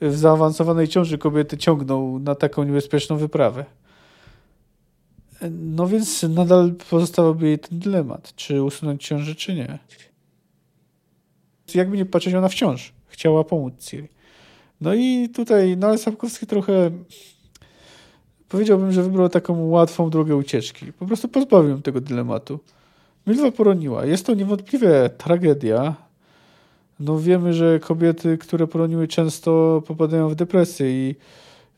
w zaawansowanej ciąży kobiety ciągnął na taką niebezpieczną wyprawę. No więc nadal pozostałoby jej ten dylemat, czy usunąć ciążę, czy nie. Jakby nie patrzeć, ona wciąż chciała pomóc Ciri. No i tutaj, no ale Sapkowski trochę powiedziałbym, że wybrał taką łatwą drogę ucieczki. Po prostu pozbawił tego dylematu. Milwa poroniła. Jest to niewątpliwie tragedia, no wiemy, że kobiety, które poroniły często popadają w depresję i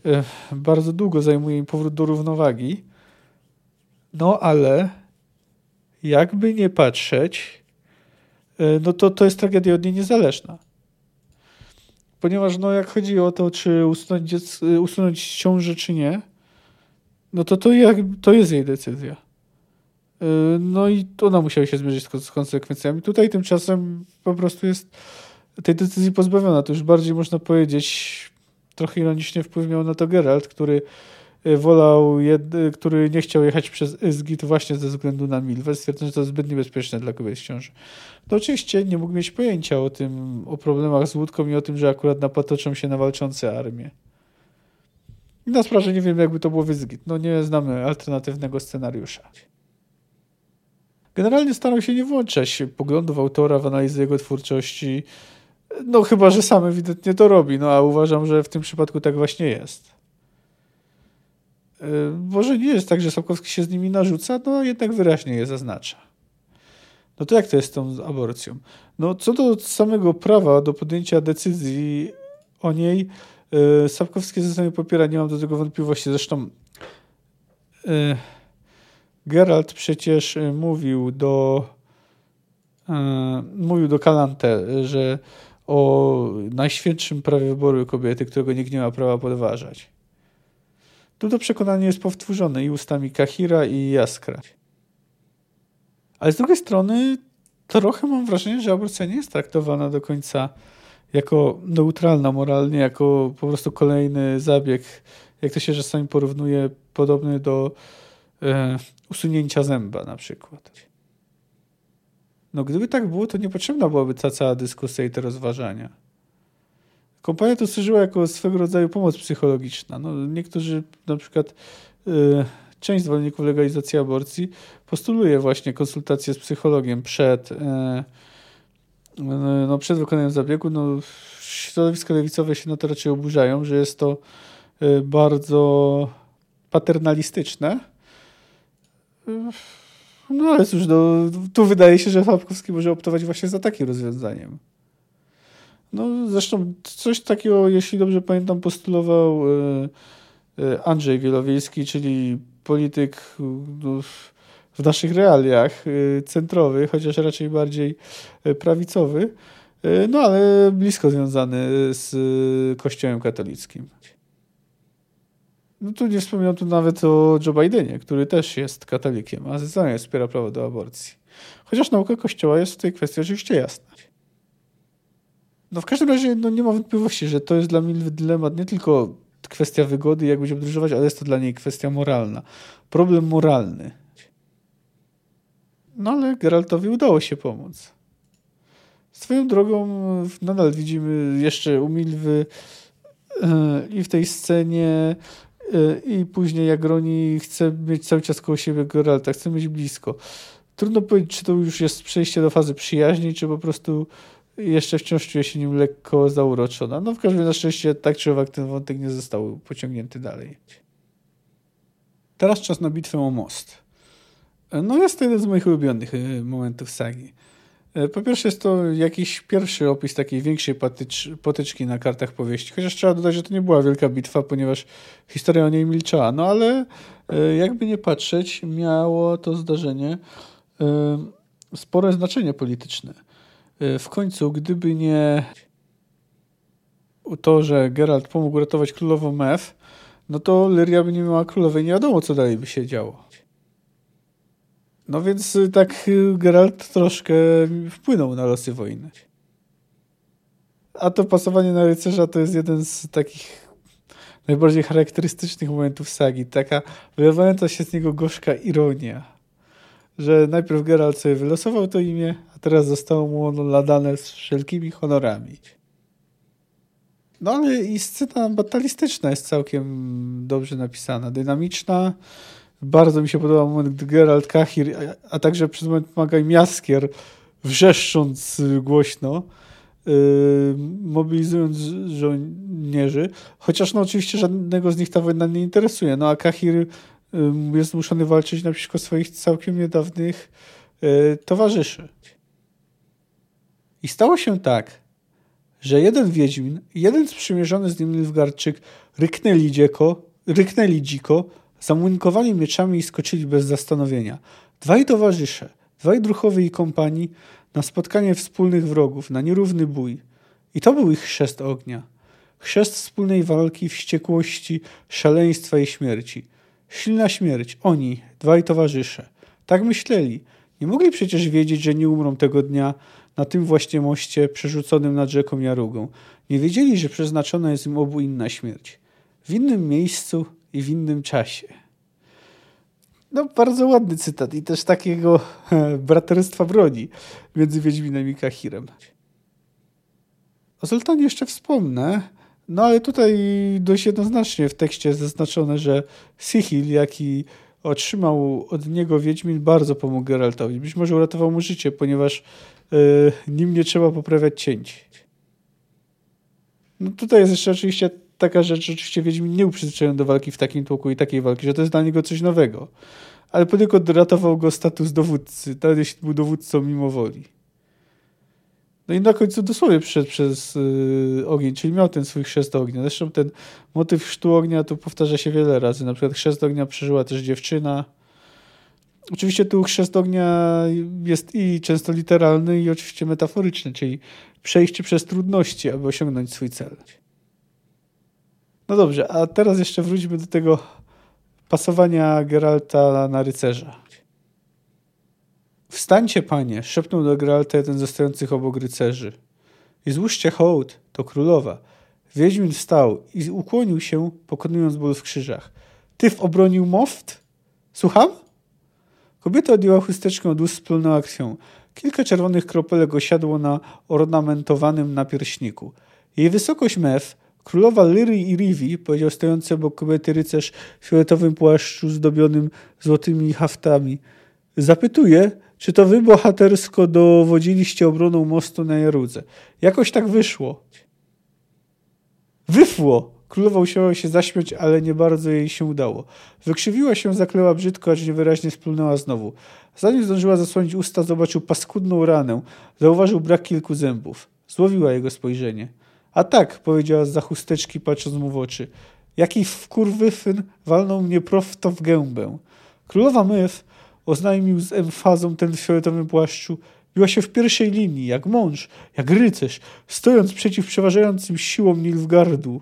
e, bardzo długo zajmuje im powrót do równowagi. No ale jakby nie patrzeć, e, no to to jest tragedia od niej niezależna. Ponieważ no jak chodzi o to, czy usunąć, dziec- usunąć ciążę, czy nie, no to to, jak, to jest jej decyzja. Y, no i ona musiała się zmierzyć z konsekwencjami. Tutaj tymczasem po prostu jest tej decyzji pozbawiona. To już bardziej można powiedzieć, trochę ironicznie wpływ miał na to Geralt, który y, wolał, jed... Y, który nie chciał jechać przez Izgit właśnie ze względu na Milwę, stwierdząc, że to zbyt niebezpieczne dla kobiet w ciąży. To oczywiście nie mógł mieć pojęcia o tym, o problemach z łódką i o tym, że akurat napatoczą się na walczące armie. I na sprawę nie wiem, jakby to było w. No nie znamy alternatywnego scenariusza. Generalnie starał się nie włączać poglądów autora w analizę jego twórczości, no chyba, że sam ewidentnie to robi, no a uważam, że w tym przypadku tak właśnie jest. Yy, może nie jest tak, że Sapkowski się z nimi narzuca, no jednak wyraźnie je zaznacza. No to jak to jest z tą aborcją? No co do samego prawa do podjęcia decyzji o niej, yy, Sapkowski zdecydowanie popiera, nie mam do tego wątpliwości. Zresztą yy, Geralt przecież y, mówił do y, mówił do Kalante, że o najświętszym prawie wyboru kobiety, którego nikt nie ma prawa podważać. Tu to przekonanie jest powtórzone i ustami Kahira i Jaskra. Ale z drugiej strony trochę mam wrażenie, że aborcja nie jest traktowana do końca jako neutralna moralnie, jako po prostu kolejny zabieg, jak to się czasami porównuje, podobny do e, usunięcia zęba na przykład. No gdyby tak było, to niepotrzebna byłaby ta cała dyskusja i te rozważania. Kompania to służyła jako swego rodzaju pomoc psychologiczna. No, niektórzy, na przykład y, część zwolenników legalizacji aborcji postuluje właśnie konsultację z psychologiem przed, y, no, przed wykonaniem zabiegu. No, środowiska lewicowe się na to raczej oburzają, że jest to bardzo paternalistyczne no ale cóż, no, tu wydaje się, że Fabkowski może optować właśnie za takim rozwiązaniem. No zresztą coś takiego, jeśli dobrze pamiętam, postulował e, Andrzej Wielowiejski, czyli polityk no, w naszych realiach centrowy, chociaż raczej bardziej prawicowy, no ale blisko związany z Kościołem katolickim. No tu nie wspominam tu nawet o Joe Bidenie, który też jest katolikiem, a zdecydowanie wspiera prawo do aborcji. Chociaż nauka Kościoła jest w tej kwestii oczywiście jasna. No w każdym razie no nie ma wątpliwości, że to jest dla mnie dylemat nie tylko kwestia wygody, jak będzie podróżować, ale jest to dla niej kwestia moralna. Problem moralny. No ale Geraltowi udało się pomóc. Swoją drogą nadal widzimy jeszcze u Milwy e, i w tej scenie i później jak Roni chce mieć cały czas koło siebie Geralta, chce mieć blisko. Trudno powiedzieć, czy to już jest przejście do fazy przyjaźni, czy po prostu jeszcze wciąż czuje się nim lekko zauroczona. No w każdym razie na szczęście tak czy owak ten wątek nie został pociągnięty dalej. Teraz czas na bitwę o most. No jest to jeden z moich ulubionych e, momentów sagi. E, po pierwsze jest to jakiś pierwszy opis takiej większej patycz, potyczki na kartach powieści, chociaż trzeba dodać, że to nie była wielka bitwa, ponieważ historia o niej milczała. No ale e, jakby nie patrzeć, miało to zdarzenie spore znaczenie polityczne. E, w końcu, gdyby nie to, że Geralt pomógł ratować królową Mef, no to Lyria by nie miała królowej, nie wiadomo, co dalej by się działo. No więc y, tak y, Geralt troszkę wpłynął na losy wojny. A to pasowanie na rycerza to jest jeden z takich najbardziej charakterystycznych momentów sagi. Taka wylewająca się z niego gorzka ironia że najpierw Geralt sobie wylosował to imię, a teraz zostało mu ono nadane z wszelkimi honorami. No ale i scena batalistyczna jest całkiem dobrze napisana, dynamiczna. Bardzo mi się podoba moment, gdy Geralt Kahir, a także przez moment pomaga im Jaskier, wrzeszcząc głośno, yy, mobilizując żołnierzy. Chociaż no oczywiście żadnego z nich ta wojna nie interesuje. No a Kahir jest zmuszony walczyć naprzeciwko swoich całkiem niedawnych e, towarzyszy. I stało się tak, że jeden Wiedźmin jeden sprzymierzony z nim Nilfgaardczyk ryknęli, dzieko, ryknęli dziko, zamunkowali mieczami i skoczyli bez zastanowienia. Dwaj towarzysze, dwaj druchowie i kompanii na spotkanie wspólnych wrogów, na nierówny bój. I to był ich chrzest ognia. Chrzest wspólnej walki, wściekłości, szaleństwa i śmierci – Silna śmierć. Oni, dwaj towarzysze. Tak myśleli. Nie mogli przecież wiedzieć, że nie umrą tego dnia na tym właśnie moście przerzuconym nad rzeką Jarugą. Nie wiedzieli, że przeznaczona jest im obu inna śmierć. W innym miejscu i w innym czasie. No, bardzo ładny cytat i też takiego [LAUGHS] braterstwa broni między Wiedźminem i Kahirem. O Zoltanie jeszcze wspomnę, no ale tutaj dość jednoznacznie w tekście jest zaznaczone, że Sihil, jaki otrzymał od niego Wiedźmin, bardzo pomógł Geraltowi. Być może uratował mu życie, ponieważ yy, nim nie trzeba poprawiać cięć. No tutaj jest jeszcze oczywiście taka rzecz, oczywiście Wiedźmin nie był przyzwyczajony do walki w takim tłoku i takiej walki, że to jest dla niego coś nowego. Ale poniekąd ratował go status dowódcy, nawet jeśli był dowódcą mimo woli. No i na końcu dosłownie przyszedł przez yy, ogień, czyli miał ten swój chrzest ognia. Zresztą ten motyw chrztu ognia tu powtarza się wiele razy. Na przykład chrzest ognia przeżyła też dziewczyna. Oczywiście tu chrzest ognia jest i często literalny, i oczywiście metaforyczny, czyli przejście przez trudności, aby osiągnąć swój cel. No dobrze, a teraz jeszcze wróćmy do tego pasowania Geralta na rycerza. Wstańcie, panie, szepnął do Geralta jeden ze stojących obok rycerzy. I złóżcie hołd, to królowa. Wiedźmin wstał i ukłonił się, pokonując ból w krzyżach. Tyw obronił moft? Słucham? Kobieta odjęła chusteczkę od ust, splunęła krwią. Kilka czerwonych kropelek osiadło na ornamentowanym napierśniku. Jej wysokość Mef, królowa Lyry i Rivi, powiedział stojący obok kobiety rycerz w fioletowym płaszczu zdobionym złotymi haftami. Zapytuje, czy to wy bohatersko dowodziliście obroną mostu na Jarudze? Jakoś tak wyszło. Wyfło! Królowa usiłowała się zaśmiać, ale nie bardzo jej się udało. Wykrzywiła się, zakleła brzydko, aż niewyraźnie splunęła znowu. Zanim zdążyła zasłonić usta, zobaczył paskudną ranę. Zauważył brak kilku zębów. Złowiła jego spojrzenie. A tak, powiedziała za chusteczki, patrząc mu w oczy. Jaki wkurwyfyn walnął mnie prosto w gębę. Królowa Myf oznajmił z emfazą ten w fioletowym płaszczu. Biła się w pierwszej linii, jak mąż, jak rycerz, stojąc przeciw przeważającym siłom Nilfgardu.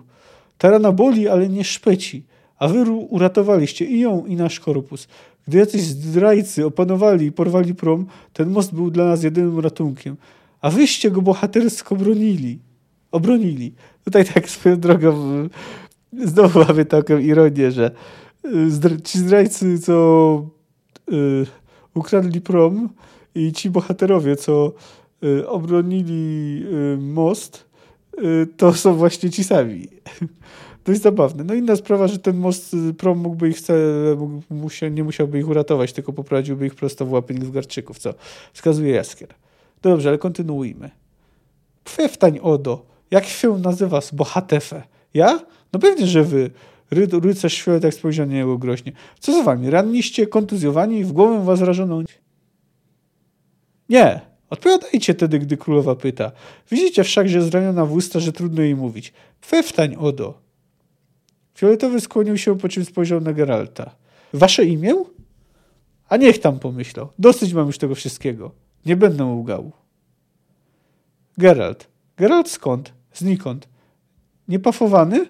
Ta rana boli, ale nie szpeci, a wy uratowaliście i ją, i nasz korpus. Gdy jacyś zdrajcy opanowali i porwali prom, ten most był dla nas jedynym ratunkiem. A wyście go bohatersko bronili. Obronili. Tutaj tak swoją drogą znowu mamy taką ironię, że y, ci zdrajcy, co y, ukradli prom i ci bohaterowie, co y, obronili most, to są właśnie ci sami. [LAUGHS] Dość zabawne. No inna sprawa, że ten most prom mógłby ich wcale, mógł, nie musiałby ich uratować, tylko poprowadziłby ich prosto w łapy Nilfgaardczyków, co wskazuje Jaskier. Dobrze, ale kontynuujmy. Pfeftań Odo, jak się nazywa bohatefe? Ja? No pewnie, że wy. Ry, rycerz świat tak spojrzał na niego groźnie. Co z wami? Ranniście, kontuzjowani, w głowę was rażoną? Nie. Odpowiadajcie tedy, gdy królowa pyta. Widzicie wszak, że zraniona w usta, że trudno jej mówić. Pfeftań Odo. Fioletowy skłonił się, po czym spojrzał na Geralta. Wasze imię? A niech tam pomyślał. Dosyć mam już tego wszystkiego. Nie będę łgał. Geralt. Geralt skąd? Znikąd. Niepafowany?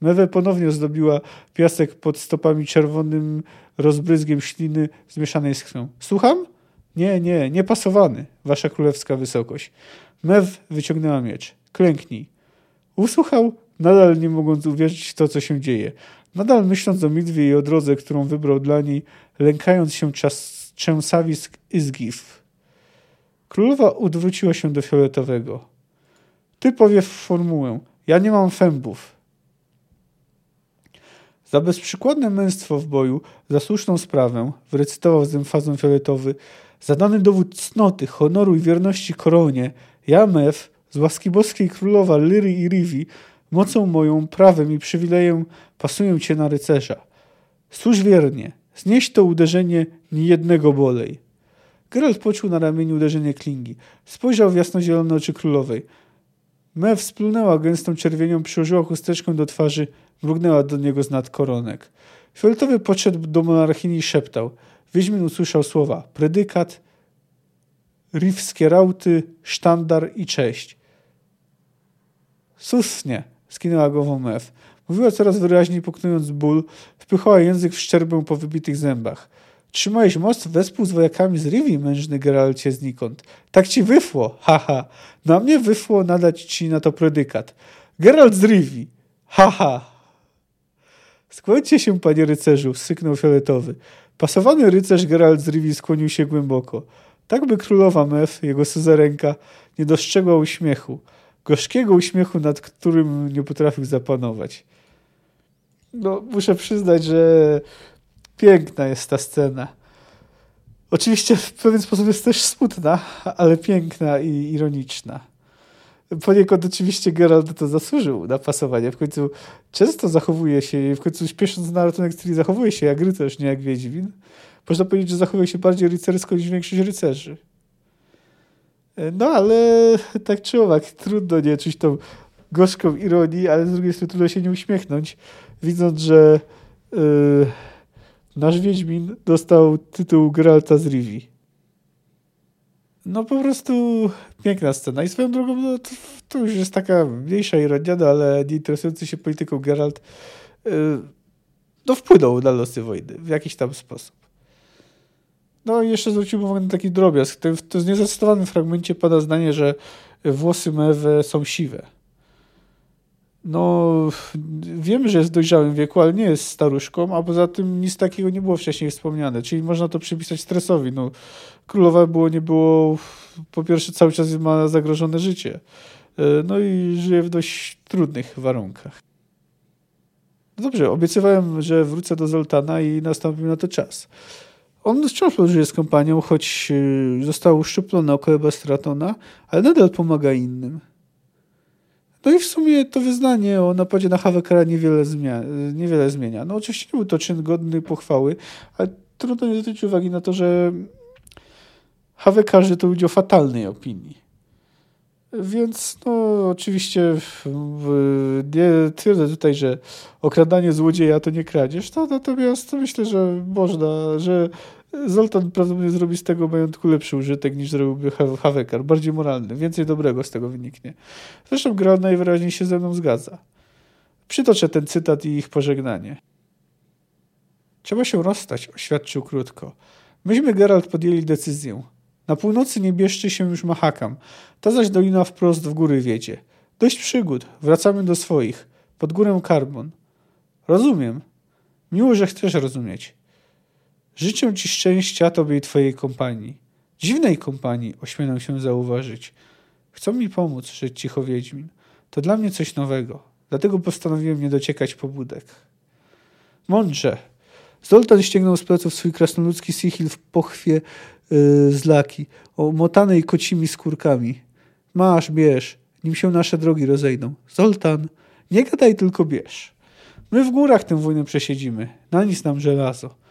Mewę ponownie ozdobiła piasek pod stopami czerwonym rozbryzgiem śliny zmieszanej z krwią. Słucham? Nie, nie, niepasowany, wasza królewska wysokość. Mew wyciągnęła miecz. Klęknij. Usłuchał, nadal nie mogąc uwierzyć w to, co się dzieje. Nadal myśląc o Midwie i o drodze, którą wybrał dla niej, lękając się czas, trzęsawisk Izgif. Królowa odwróciła się do fioletowego. Ty powie formułę. Ja nie mam fębów. Za bezprzykładne męstwo w boju, za słuszną sprawę, wyrecytował z emfazą fioletowy, za dany dowód cnoty, honoru i wierności koronie, ja, Mew, z łaski boskiej królowa Lyry i Rivi, mocą moją, prawem i przywilejem pasuję cię na rycerza. Służ wiernie, znieś to uderzenie niejednego bolej. Geralt poczuł na ramieniu uderzenie klingi. Spojrzał w jasnozielone oczy królowej. Mew splunęła gęstą czerwienią, przyłożyła chusteczkę do twarzy, mrugnęła do niego z nad koronek. Fioletowy podszedł do monarchini i szeptał. Wiedźmin usłyszał słowa predykat, rifskie rauty, sztandar i cześć. Susnie, skinęła głową Mew. Mówiła coraz wyraźniej, poknując ból, wpychała język w szczerbę po wybitych zębach. Trzymałeś most wespół z wojakami z Rivi, mężny Geralcie znikąd. Tak ci wyfło, haha. Na mnie wyfło nadać ci na to predykat. Geralt z Rivi, haha. Skłońcie się, panie rycerzu, syknął fioletowy. Pasowany rycerz Geralt z Rivi skłonił się głęboko. Tak by królowa Mef, jego suzerenka, nie dostrzegła uśmiechu. Gorzkiego uśmiechu, nad którym nie potrafił zapanować. No, muszę przyznać, że piękna jest ta scena. Oczywiście w pewien sposób jest też smutna, ale piękna i ironiczna. Poniekąd oczywiście Geralt to zasłużył na pasowanie. W końcu często zachowuje się, w końcu śpiesząc na ratunek Ciri zachowuje się jak rycerz, nie jak Wiedźmin. Można powiedzieć, że zachowuje się bardziej rycersko niż większość rycerzy. No ale tak czy owak, trudno nie czuć tą gorzką ironii, ale z drugiej strony trudno się nie uśmiechnąć, widząc, że yy, nasz Wiedźmin dostał tytuł Geralta z Rivi. No po prostu piękna scena. I swoją drogą, no, to, to już jest taka mniejsza ironia, no, ale nie interesujący się polityką Geralt yy, no wpłynął na losy wojny w jakiś tam sposób. No i jeszcze zwróciłbym uwagę na taki drobiazg. W tym niezdecydowanym fragmencie pada zdanie, że włosy Mewe są siwe. No, wiemy, że jest w dojrzałym wieku, ale nie jest staruszką, a poza tym nic takiego nie było wcześniej wspomniane, czyli można to przypisać stresowi. No, królowa było, nie było, po pierwsze cały czas ma zagrożone życie, e, no i żyje w dość trudnych warunkach. No dobrze, obiecywałem, że wrócę do Zoltana i nastąpił na to czas. On wciąż podróżuje z kompanią, choć e, został uszczuplony około Stratona, ale nadal pomaga innym. No i w sumie to wyznanie o napadzie na Hawekara niewiele, zmienia, niewiele zmienia. No oczywiście nie był to czyn godny pochwały, ale trudno nie zwrócić uwagi na to, że Hawekarze to ludzie o fatalnej opinii. Więc no oczywiście nie twierdzę tutaj, że okradanie złodzieja to nie kradzież, no, natomiast myślę, że można, że Zoltan prawdopodobnie zrobi z tego majątku lepszy użytek niż zrobiłby Hawekar, bardziej moralny, więcej dobrego z tego wyniknie. Zresztą gra najwyraźniej się ze mną zgadza. Przytoczę ten cytat i ich pożegnanie. Trzeba się rozstać, oświadczył krótko. Myśmy, Geralt, podjęli decyzję. Na północy nie bierzczy się już Mahakam, ta zaś dolina wprost w góry wiedzie. Dość przygód, wracamy do swoich, pod górę Karbon. Rozumiem. Miło, że chcesz rozumieć. Życzę ci szczęścia tobie i twojej kompanii. Dziwnej kompanii, ośmielę się zauważyć. Chcą mi pomóc, rzekł cicho Wiedźmin. To dla mnie coś nowego, dlatego postanowiłem nie dociekać pobudek. Mądrze. Zoltan ściągnął z pleców swój krasnoludzki sichil w pochwie yy, z omotanej kocimi skórkami. Masz, bierz, nim się nasze drogi rozejdą. Zoltan, nie gadaj, tylko bierz. My w górach tę wojnę przesiedzimy, na nic nam żelazo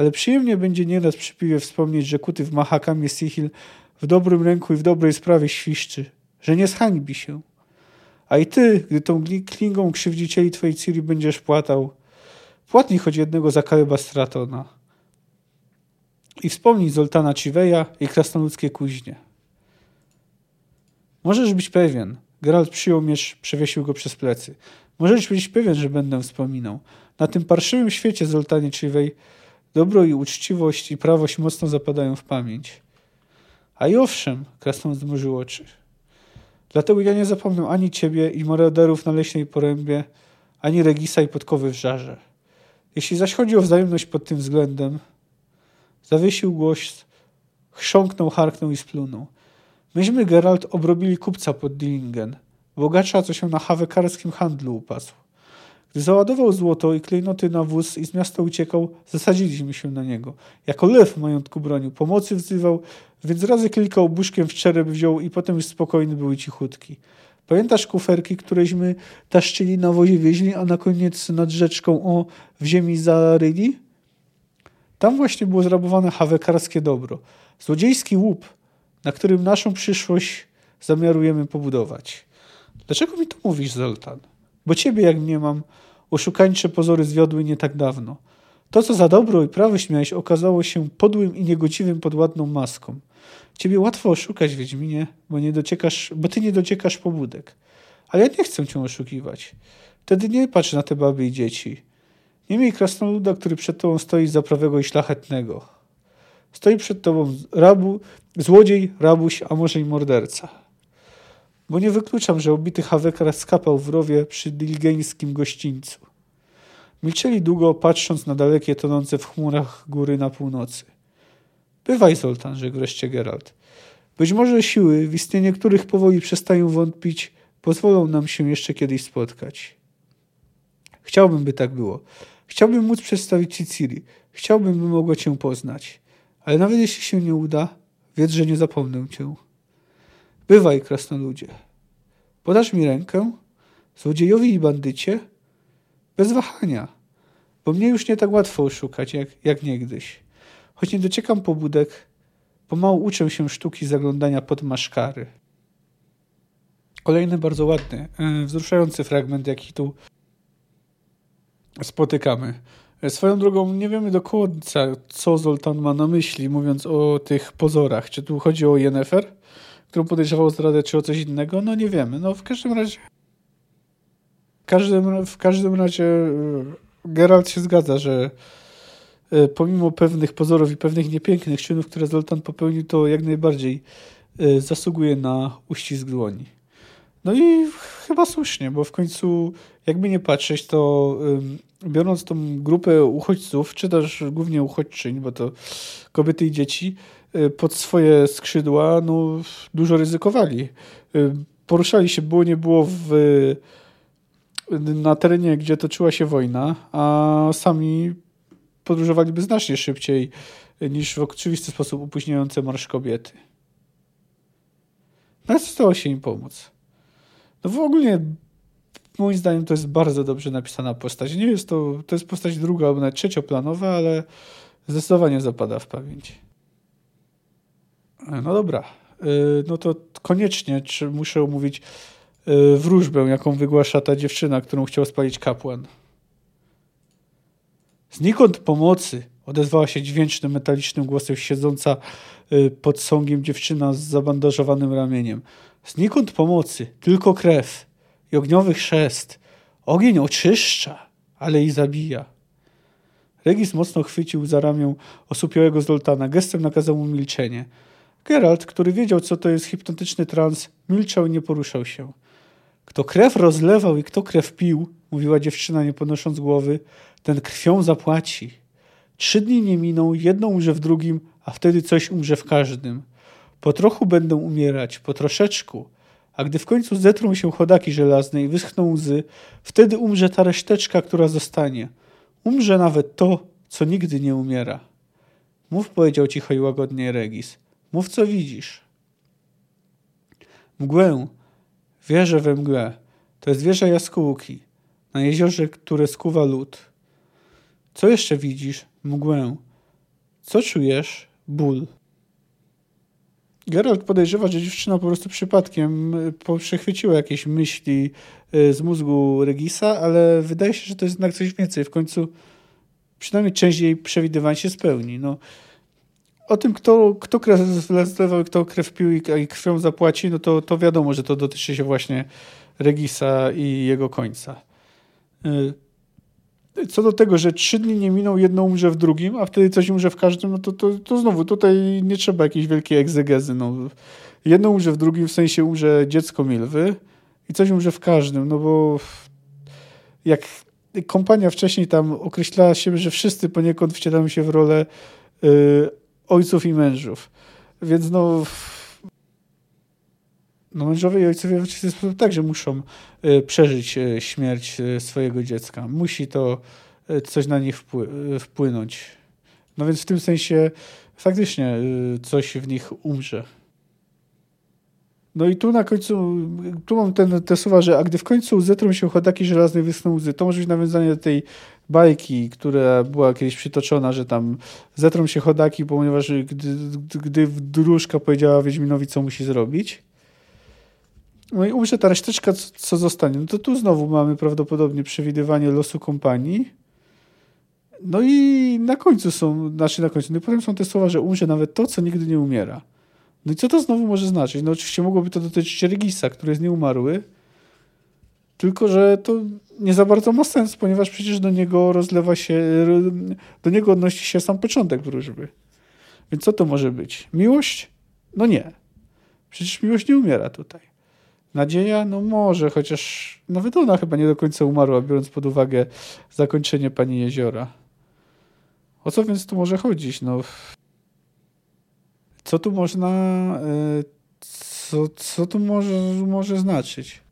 ale przyjemnie będzie nieraz przy piwie wspomnieć, że kuty w Mahakamie Sihil w dobrym ręku i w dobrej sprawie świszczy, że nie zhańbi się. A i ty, gdy tą klingą krzywdzicieli twojej Ciri będziesz płatał, płatnij choć jednego za Kaleba Stratona. I wspomnij Zoltana Ciweja i krasnoludzkie kuźnie. Możesz być pewien, Geralt przyjął miecz, przewiesił go przez plecy. Możesz być pewien, że będę wspominał. Na tym parszywym świecie Zoltanie Ciwej Dobro i uczciwość i prawość mocno zapadają w pamięć. A i owszem, Krasnolud zmrużył oczy. Dlatego ja nie zapomnę ani ciebie i morderów na leśnej porębie, ani Regisa i podkowy w żarze. Jeśli zaś chodzi o wzajemność pod tym względem, zawiesił głos, chrząknął, harknął i splunął. Myśmy, Geralt, obrobili kupca pod Dillingen, bogacza, co się na hawekarskim handlu upasł. Gdy załadował złoto i klejnoty na wóz i z miasta uciekał, zasadziliśmy się na niego. Jako lew majątku bronił, pomocy wzywał, więc razy kilka obuszkiem w czerep wziął i potem już spokojny był i cichutki. Pamiętasz kuferki, któreśmy taszczyli na wozie wieźli, a na koniec nad rzeczką o w ziemi zaryli? Tam właśnie było zrabowane hawekarskie dobro. Złodziejski łup, na którym naszą przyszłość zamiarujemy pobudować. Dlaczego mi to mówisz, Zoltan? Bo ciebie, jak mnie mam, oszukańcze pozory zwiodły nie tak dawno. To, co za dobro i prawość miałeś, okazało się podłym i niegodziwym pod ładną maską. Ciebie łatwo oszukać, Wiedźminie, bo, nie dociekasz, bo ty nie dociekasz pobudek. Ale ja nie chcę cię oszukiwać. Wtedy nie patrz na te baby i dzieci. Nie miej krasnoluda, który przed tobą stoi za prawego i szlachetnego. Stoi przed tobą rabu, złodziej, rabuś, a może i morderca bo nie wykluczam, że obity Hawekar skapał w rowie przy diligeńskim gościńcu. Milczeli długo, patrząc na dalekie, tonące w chmurach góry na północy. Bywaj, Zoltan, rzekł wreszcie Geralt. Być może siły, w istnienie których powoli przestają wątpić, pozwolą nam się jeszcze kiedyś spotkać. Chciałbym, by tak było. Chciałbym móc przedstawić ci Ciri. Chciałbym, by mogła cię poznać. Ale nawet jeśli się nie uda, wiedz, że nie zapomnę cię. Bywaj, krasnoludzie. Podasz mi rękę? Złodziejowi i bandycie? Bez wahania, bo mnie już nie tak łatwo oszukać, jak, jak niegdyś. Choć nie dociekam pobudek, pomału uczę się sztuki zaglądania pod maszkary. Kolejny bardzo ładny, e, wzruszający fragment, jaki tu spotykamy. E, swoją drogą nie wiemy do końca, co Zoltan ma na myśli, mówiąc o tych pozorach. Czy tu chodzi o Yennefer? Którą podejrzewał zdradę, czy o coś innego, no nie wiemy. No w każdym razie w każdym, w każdym razie e, Geralt się zgadza, że e, pomimo pewnych pozorów i pewnych niepięknych czynów, które Zoltan popełnił, to jak najbardziej e, zasługuje na uścisk dłoni. No i chyba słusznie, bo w końcu, jakby nie patrzeć, to biorąc tą grupę uchodźców, czy też głównie uchodźczyń, bo to kobiety i dzieci, Y, pod swoje skrzydła, no, dużo ryzykowali. Y, poruszali się, było nie było w, na terenie, gdzie toczyła się wojna, a sami podróżowaliby znacznie szybciej niż w oczywisty sposób upóźniające marsz kobiety. No ale stało się im pomóc. No w ogóle moim zdaniem to jest bardzo dobrze napisana postać. Nie jest to, to jest postać druga nawet trzecioplanowa, ale zdecydowanie zapada w pamięć. No dobra. no to koniecznie czy muszę omówić wróżbę, jaką wygłasza ta dziewczyna, którą chciał spalić kapłan. Znikąd pomocy odezwała się dźwięcznym, metalicznym głosem siedząca pod sągiem dziewczyna z zabandażowanym ramieniem. Znikąd pomocy, tylko krew i ogniowy chrzest. Ogień oczyszcza, ale i zabija. Regis mocno chwycił za ramię osłupiałego Zoltana. Gestem nakazał mu milczenie. Geralt, który wiedział, co to jest hipnotyczny trans, milczał i nie poruszał się. Kto krew rozlewał i kto krew pił, mówiła dziewczyna, nie podnosząc głowy, ten krwią zapłaci. Trzy dni nie miną, jedno umrze w drugim, a wtedy coś umrze w każdym. Po trochu będą umierać, po troszeczku, a gdy w końcu zetrą się chodaki żelazne i wyschną łzy, wtedy umrze ta reszteczka, która zostanie. Umrze nawet to, co nigdy nie umiera. Mów, powiedział cicho i łagodnie Regis. Mów, co widzisz. Mgłę. Wierzę we mgłę. To jest wieża jaskółki. Na jeziorze, które skuwa lód. Co jeszcze widzisz? Mgłę. Co czujesz? Ból. Geralt podejrzewa, że dziewczyna po prostu przypadkiem y, przechwyciła jakieś myśli y, z mózgu Regisa, ale wydaje się, że to jest jednak coś więcej. W końcu przynajmniej część jej przewidywań się spełni. No, o tym, kto, kto krew zlewał, kto krew pił i krwią zapłaci, no to, to wiadomo, że to dotyczy się właśnie Regisa i jego końca. Y, co do tego, że trzy dni nie miną, jedno umrze w drugim, a wtedy coś umrze w każdym, no to, to, to znowu tutaj nie trzeba jakiejś wielkiej egzegezy. No. Jedno umrze w drugim, w sensie umrze dziecko Milwy i coś umrze w każdym, no bo jak kompania wcześniej tam określała się, że wszyscy poniekąd wcielamy się w rolę y, ojców i mężów. Więc no no mężowie i ojcowie w oczywisty sposób także muszą e, przeżyć e, śmierć e, swojego dziecka. Musi to coś na nich wpłynąć. No więc w tym sensie faktycznie coś w nich umrze. No i tu na końcu, tu mam ten, te słowa, że a gdy w końcu zetrą się chodaki żelaznej wyschną łzy, to może być nawiązanie do tej bajki, która była kiedyś przytoczona, że tam zetrą się chodaki, ponieważ gdy, gdy wróżka powiedziała Wiedźminowi, co musi zrobić, no i umrze ta reszteczka, co, zostanie. No to tu znowu mamy prawdopodobnie przewidywanie losu kompanii. No i na końcu są, znaczy na końcu, no i potem są te słowa, że umrze nawet to, co nigdy nie umiera. No i co to znowu może znaczyć? No oczywiście mogłoby to dotyczyć Regisa, który jest nieumarły, tylko że to nie za bardzo ma sens, ponieważ przecież do niego rozlewa się, do niego odnosi się sam początek wróżby. Więc co to może być? Miłość? No nie. Przecież miłość nie umiera tutaj. Nadzieja? No może, chociaż nawet ona chyba nie do końca umarła, biorąc pod uwagę zakończenie Pani Jeziora. O co więc tu może chodzić? No, co tu można, e, co, co tu może, może znaczyć?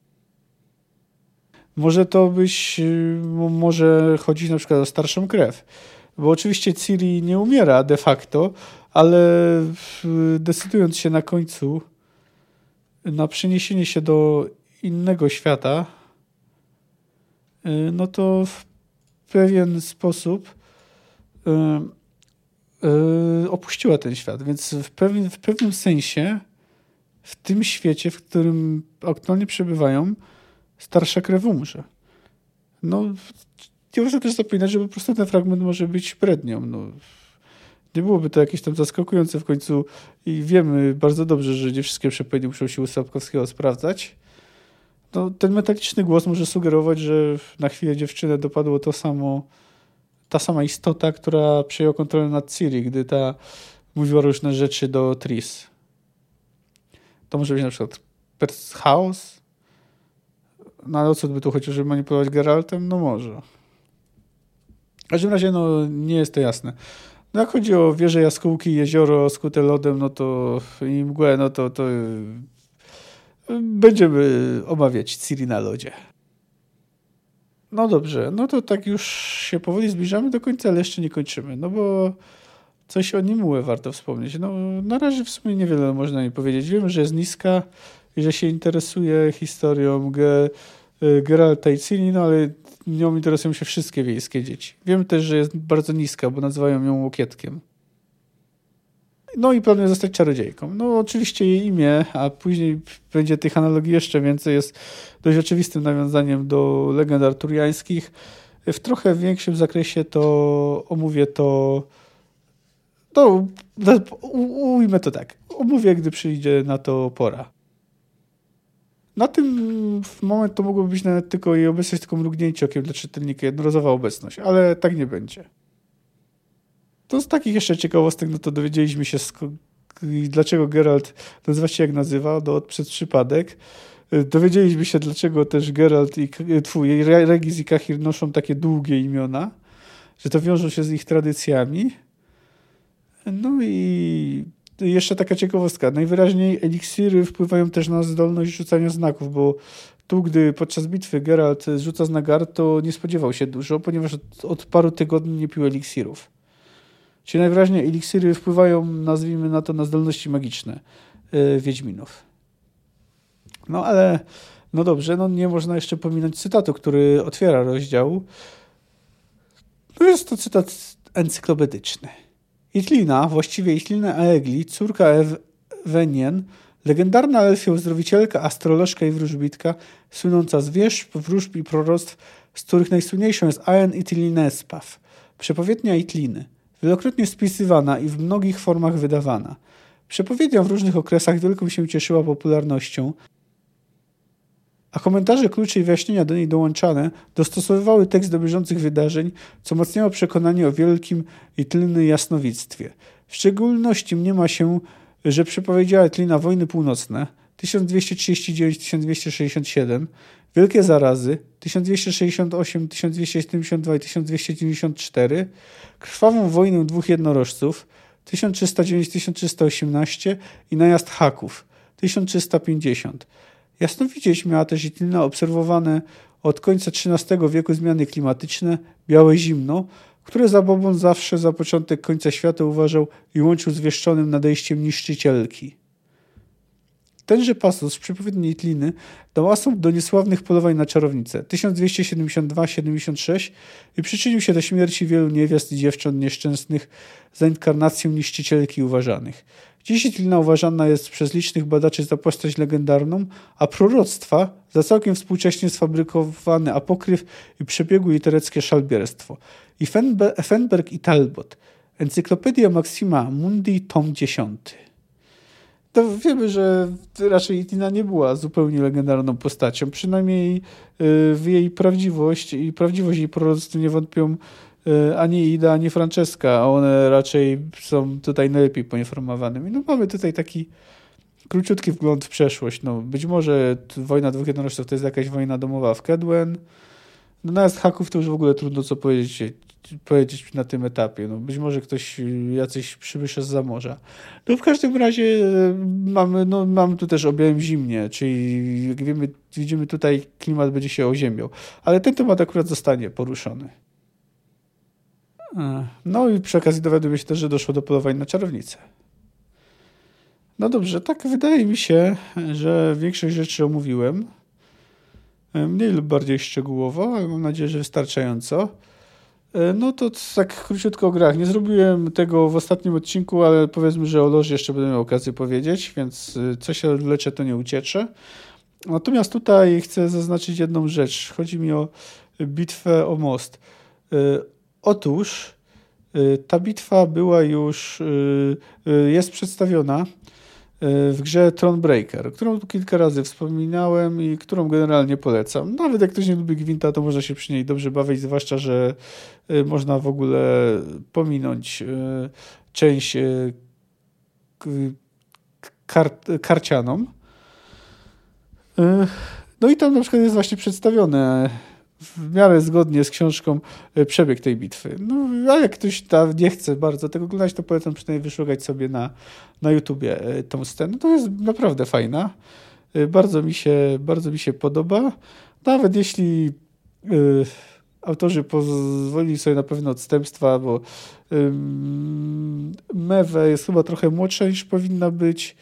Może to być, może chodzić na przykład o starszą krew. Bo oczywiście Ciri nie umiera de facto, ale decydując się na końcu na przeniesienie się do innego świata, y, no to w pewien sposób y, y, opuściła ten świat. Więc w pewnym, w pewnym sensie w tym świecie, w którym aktualnie przebywają, starsza krew umrze. No, nie można też zapominać, że po prostu ten fragment może być brednią. No, nie byłoby to jakieś tam zaskakujące w końcu i wiemy bardzo dobrze, że nie wszystkie przepowiednie muszą się u Sapkowskiego sprawdzać. No, ten metaliczny głos może sugerować, że na chwilę dziewczynę dopadło to samo, ta sama istota, która przejęła kontrolę nad Ciri, gdy ta mówiła różne rzeczy do Tris. To może być na przykład chaos. No ale o co by tu chodziło, żeby manipulować Geraltem? No może. W każdym razie no, nie jest to jasne. No jak chodzi o wieże jaskółki, jezioro skute lodem, no to i mgłę, no to, to y, będziemy omawiać Ciri na lodzie. No dobrze, no to tak już się powoli zbliżamy do końca, ale jeszcze nie kończymy, no bo coś o Nimue warto wspomnieć. No na razie w sumie niewiele można mi powiedzieć. Wiemy, że jest niska że się interesuje historią Ge y, Geralta i no ale nią interesują się wszystkie wiejskie dzieci. Wiem też, że jest bardzo niska, bo nazywają ją łokietkiem. No i planuje zostać czarodziejką. No oczywiście jej imię, a później będzie tych analogii jeszcze więcej, jest dość oczywistym nawiązaniem do legend arturiańskich. W trochę większym zakresie to omówię to no, ujmę to tak. Omówię, gdy przyjdzie na to pora. Na tym moment to mogłoby być nawet tylko jej obecność, tylko mrugnięcie okiem dla czytelnika, jednorazowa obecność, ale tak nie będzie. To z takich jeszcze ciekawostek, no to dowiedzieliśmy się, dlaczego Geralt nazywa się jak nazywa, no, przez przypadek. Dowiedzieliśmy się, dlaczego też Geralt i twój, Regis i Kahir noszą takie długie imiona, że to wiążą się z ich tradycjami. No i jeszcze taka ciekawostka. Najwyraźniej eliksiry wpływają też na zdolność rzucania znaków, bo tu, gdy podczas bitwy Geralt rzuca znak to nie spodziewał się dużo, ponieważ od, od paru tygodni nie pił eliksirów. Czyli najwyraźniej eliksiry wpływają, nazwijmy na to, na zdolności magiczne yy, Wiedźminów. No ale, no dobrze, no nie można jeszcze pominąć cytatu, który otwiera rozdział. No jest to cytat encyklopedyczny. Itlina, właściwie Itlina Aegli, córka Ewenien, legendarna elfia uzdrowicielka, astrolożka i wróżbitka, słynąca z wierzb, wróżb i proroctw, z których najsłynniejszą jest Aen Itlinespaw, przepowiednia Itliny, wielokrotnie spisywana i w mnogich formach wydawana. Przepowiednia w różnych okresach wielką się cieszyła popularnością, a komentarze, klucze i wyjaśnienia do niej dołączane dostosowywały tekst do bieżących wydarzeń, co wzmacniało przekonanie o wielkim i tylnym jasnowictwie. W szczególności mniema się, że przepowiedziała Tlina wojny północne 1239-1267, wielkie zarazy 1268, 1272 i 1294, krwawą wojnę dwóch jednorożców 1309-1318 i najazd Haków 1350. Jasnowidzieć miała też i tylne obserwowane od końca XIII wieku zmiany klimatyczne, białe zimno, które za Bobą zawsze za początek końca świata uważał i łączył z wieszczonym nadejściem niszczycielki. Tenże pasus z przepowiedni Tliny dał asumpt do niesławnych polowań na czarownicę 1272-76 i przyczynił się do śmierci wielu niewiast i dziewcząt nieszczęsnych za inkarnację niszczycielki uważanych. Dziś Tlina uważana jest przez licznych badaczy za postać legendarną, a proroctwa za całkiem współcześnie sfabrykowany apokryf i przebiegłe litereckie szalbierstwo. I Fenberg i Talbot. Encyklopedia Maxima Mundi, tom 10. To wiemy, że raczej Tina nie była zupełnie legendarną postacią. Przynajmniej y, w jej prawdziwość i prawdziwość jej proroctw nie wątpią ani Ida, ani Francesca, a one raczej są tutaj najlepiej poinformowanymi. No mamy tutaj taki króciutki wgląd w przeszłość. No, być może wojna dwóch jednorożców to jest jakaś wojna domowa w Kedwen. No natomiast haków to już w ogóle trudno co powiedzieć, powiedzieć na tym etapie. No, być może ktoś, jacyś przybysze z morza. No w każdym razie y, mamy, no, mamy tu też objęłem zimnie, czyli jak wiemy, widzimy tutaj klimat będzie się oziemiał. Ale ten temat akurat zostanie poruszony. No i przy okazji dowiadujemy się też, że doszło do polowań na czarownicę. No dobrze, tak wydaje mi się, że większość rzeczy omówiłem. Mniej lub bardziej szczegółowo, ale mam nadzieję, że wystarczająco. No to tak króciutko o grach. Nie zrobiłem tego w ostatnim odcinku, ale powiedzmy, że o loży jeszcze będę miał okazję powiedzieć, więc co się odwlecze, to nie uciecze. Natomiast tutaj chcę zaznaczyć jedną rzecz. Chodzi mi o bitwę o most. Otóż y, ta bitwa była już, y, y, jest przedstawiona w grze Thronebreaker, którą tu kilka razy wspominałem i którą generalnie polecam. Nawet jak ktoś nie lubi Gwinta, to można się przy niej dobrze bawić, zwłaszcza, że można w ogóle pominąć część kar karcianą. No i tam na przykład jest właśnie przedstawione w miarę zgodnie z książką e, przebieg tej bitwy. No, a jak ktoś tam nie chce bardzo tego oglądać, to polecam przynajmniej wyszukać sobie na, na YouTubie e, tą scenę. To jest naprawdę fajna. E, bardzo mi się, bardzo mi się podoba. Nawet jeśli autorzy pozwolili sobie na pewne odstępstwa, bo y, Mewe jest chyba trochę młodsza niż powinna być.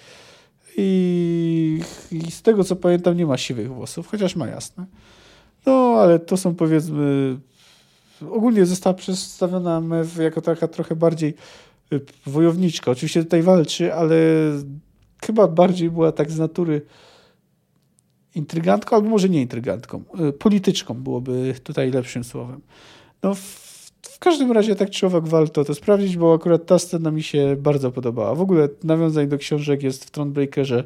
I, I z tego co pamiętam, nie ma siwych włosów, chociaż ma jasne. No, ale to są powiedzmy. Ogólnie została przedstawiona MEW jako taka trochę bardziej wojowniczka. Oczywiście tutaj walczy, ale chyba bardziej była tak z natury intrygantką, albo może nie intrygantką, polityczką byłoby tutaj lepszym słowem. No, w, w każdym razie tak czy owak warto to sprawdzić, bo akurat ta scena mi się bardzo podobała. W ogóle nawiązań do książek jest w Thronebreakerze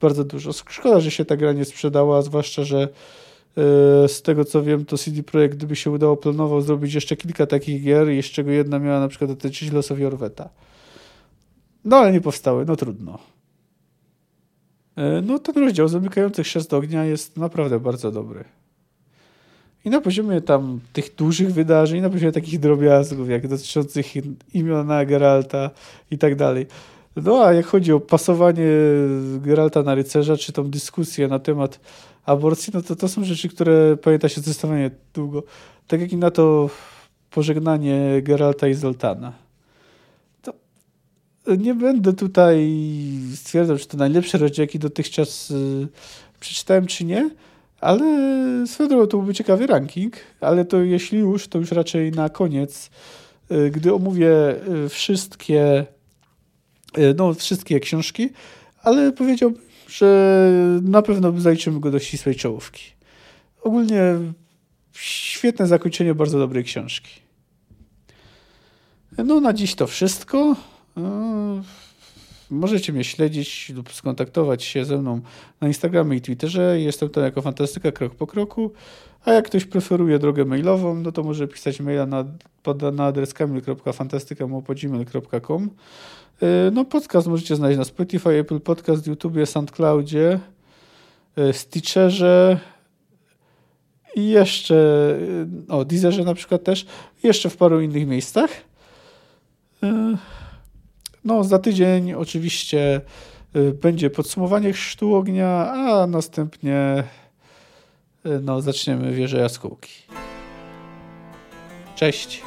bardzo dużo. Szkoda, że się ta gra nie sprzedała, zwłaszcza, że z tego co wiem, to CD Projekt, gdyby się udało, planował zrobić jeszcze kilka takich gier, z czego jedna miała na przykład dotyczyć losowi Orweta. No ale nie powstały, no trudno. E, no ten rozdział zamykający chrzest do ognia jest naprawdę bardzo dobry. I na poziomie tam tych dużych wydarzeń, na poziomie takich drobiazgów, jak dotyczących imiona Geralta i tak dalej. No a jak chodzi o pasowanie Geralta na rycerza, czy tą dyskusję na temat aborcji, no to to są rzeczy, które pamięta się zdecydowanie długo. Tak jak i na to pożegnanie Geralta i Zoltana. To nie będę tutaj stwierdzał, czy to najlepsze rozdział, jaki dotychczas y, przeczytałem, czy nie, ale swoją drogą to byłby ciekawy ranking, ale to jeśli już, to już raczej na koniec, y, gdy omówię y, wszystkie, no, wszystkie książki, ale powiedziałbym, że na pewno zaliczymy go do ścisłej czołówki. Ogólnie świetne zakończenie bardzo dobrej książki. No na dziś to wszystko. Możecie mnie śledzić lub skontaktować się ze mną na Instagramie i Twitterze. Jestem tam jako Fantastyka krok po kroku. A jak ktoś preferuje drogę mailową, no to może pisać maila na, na adres kamil.fantastyka.gmail.com y, No podcast możecie znaleźć na Spotify, Apple Podcast, YouTube, SoundCloudzie, y, Stitcherze i jeszcze y, o Deezerze na przykład też, jeszcze w paru innych miejscach. No, za tydzień oczywiście będzie podsumowanie chrztu ognia, a następnie no, zaczniemy wieżę jaskółki. Cześć!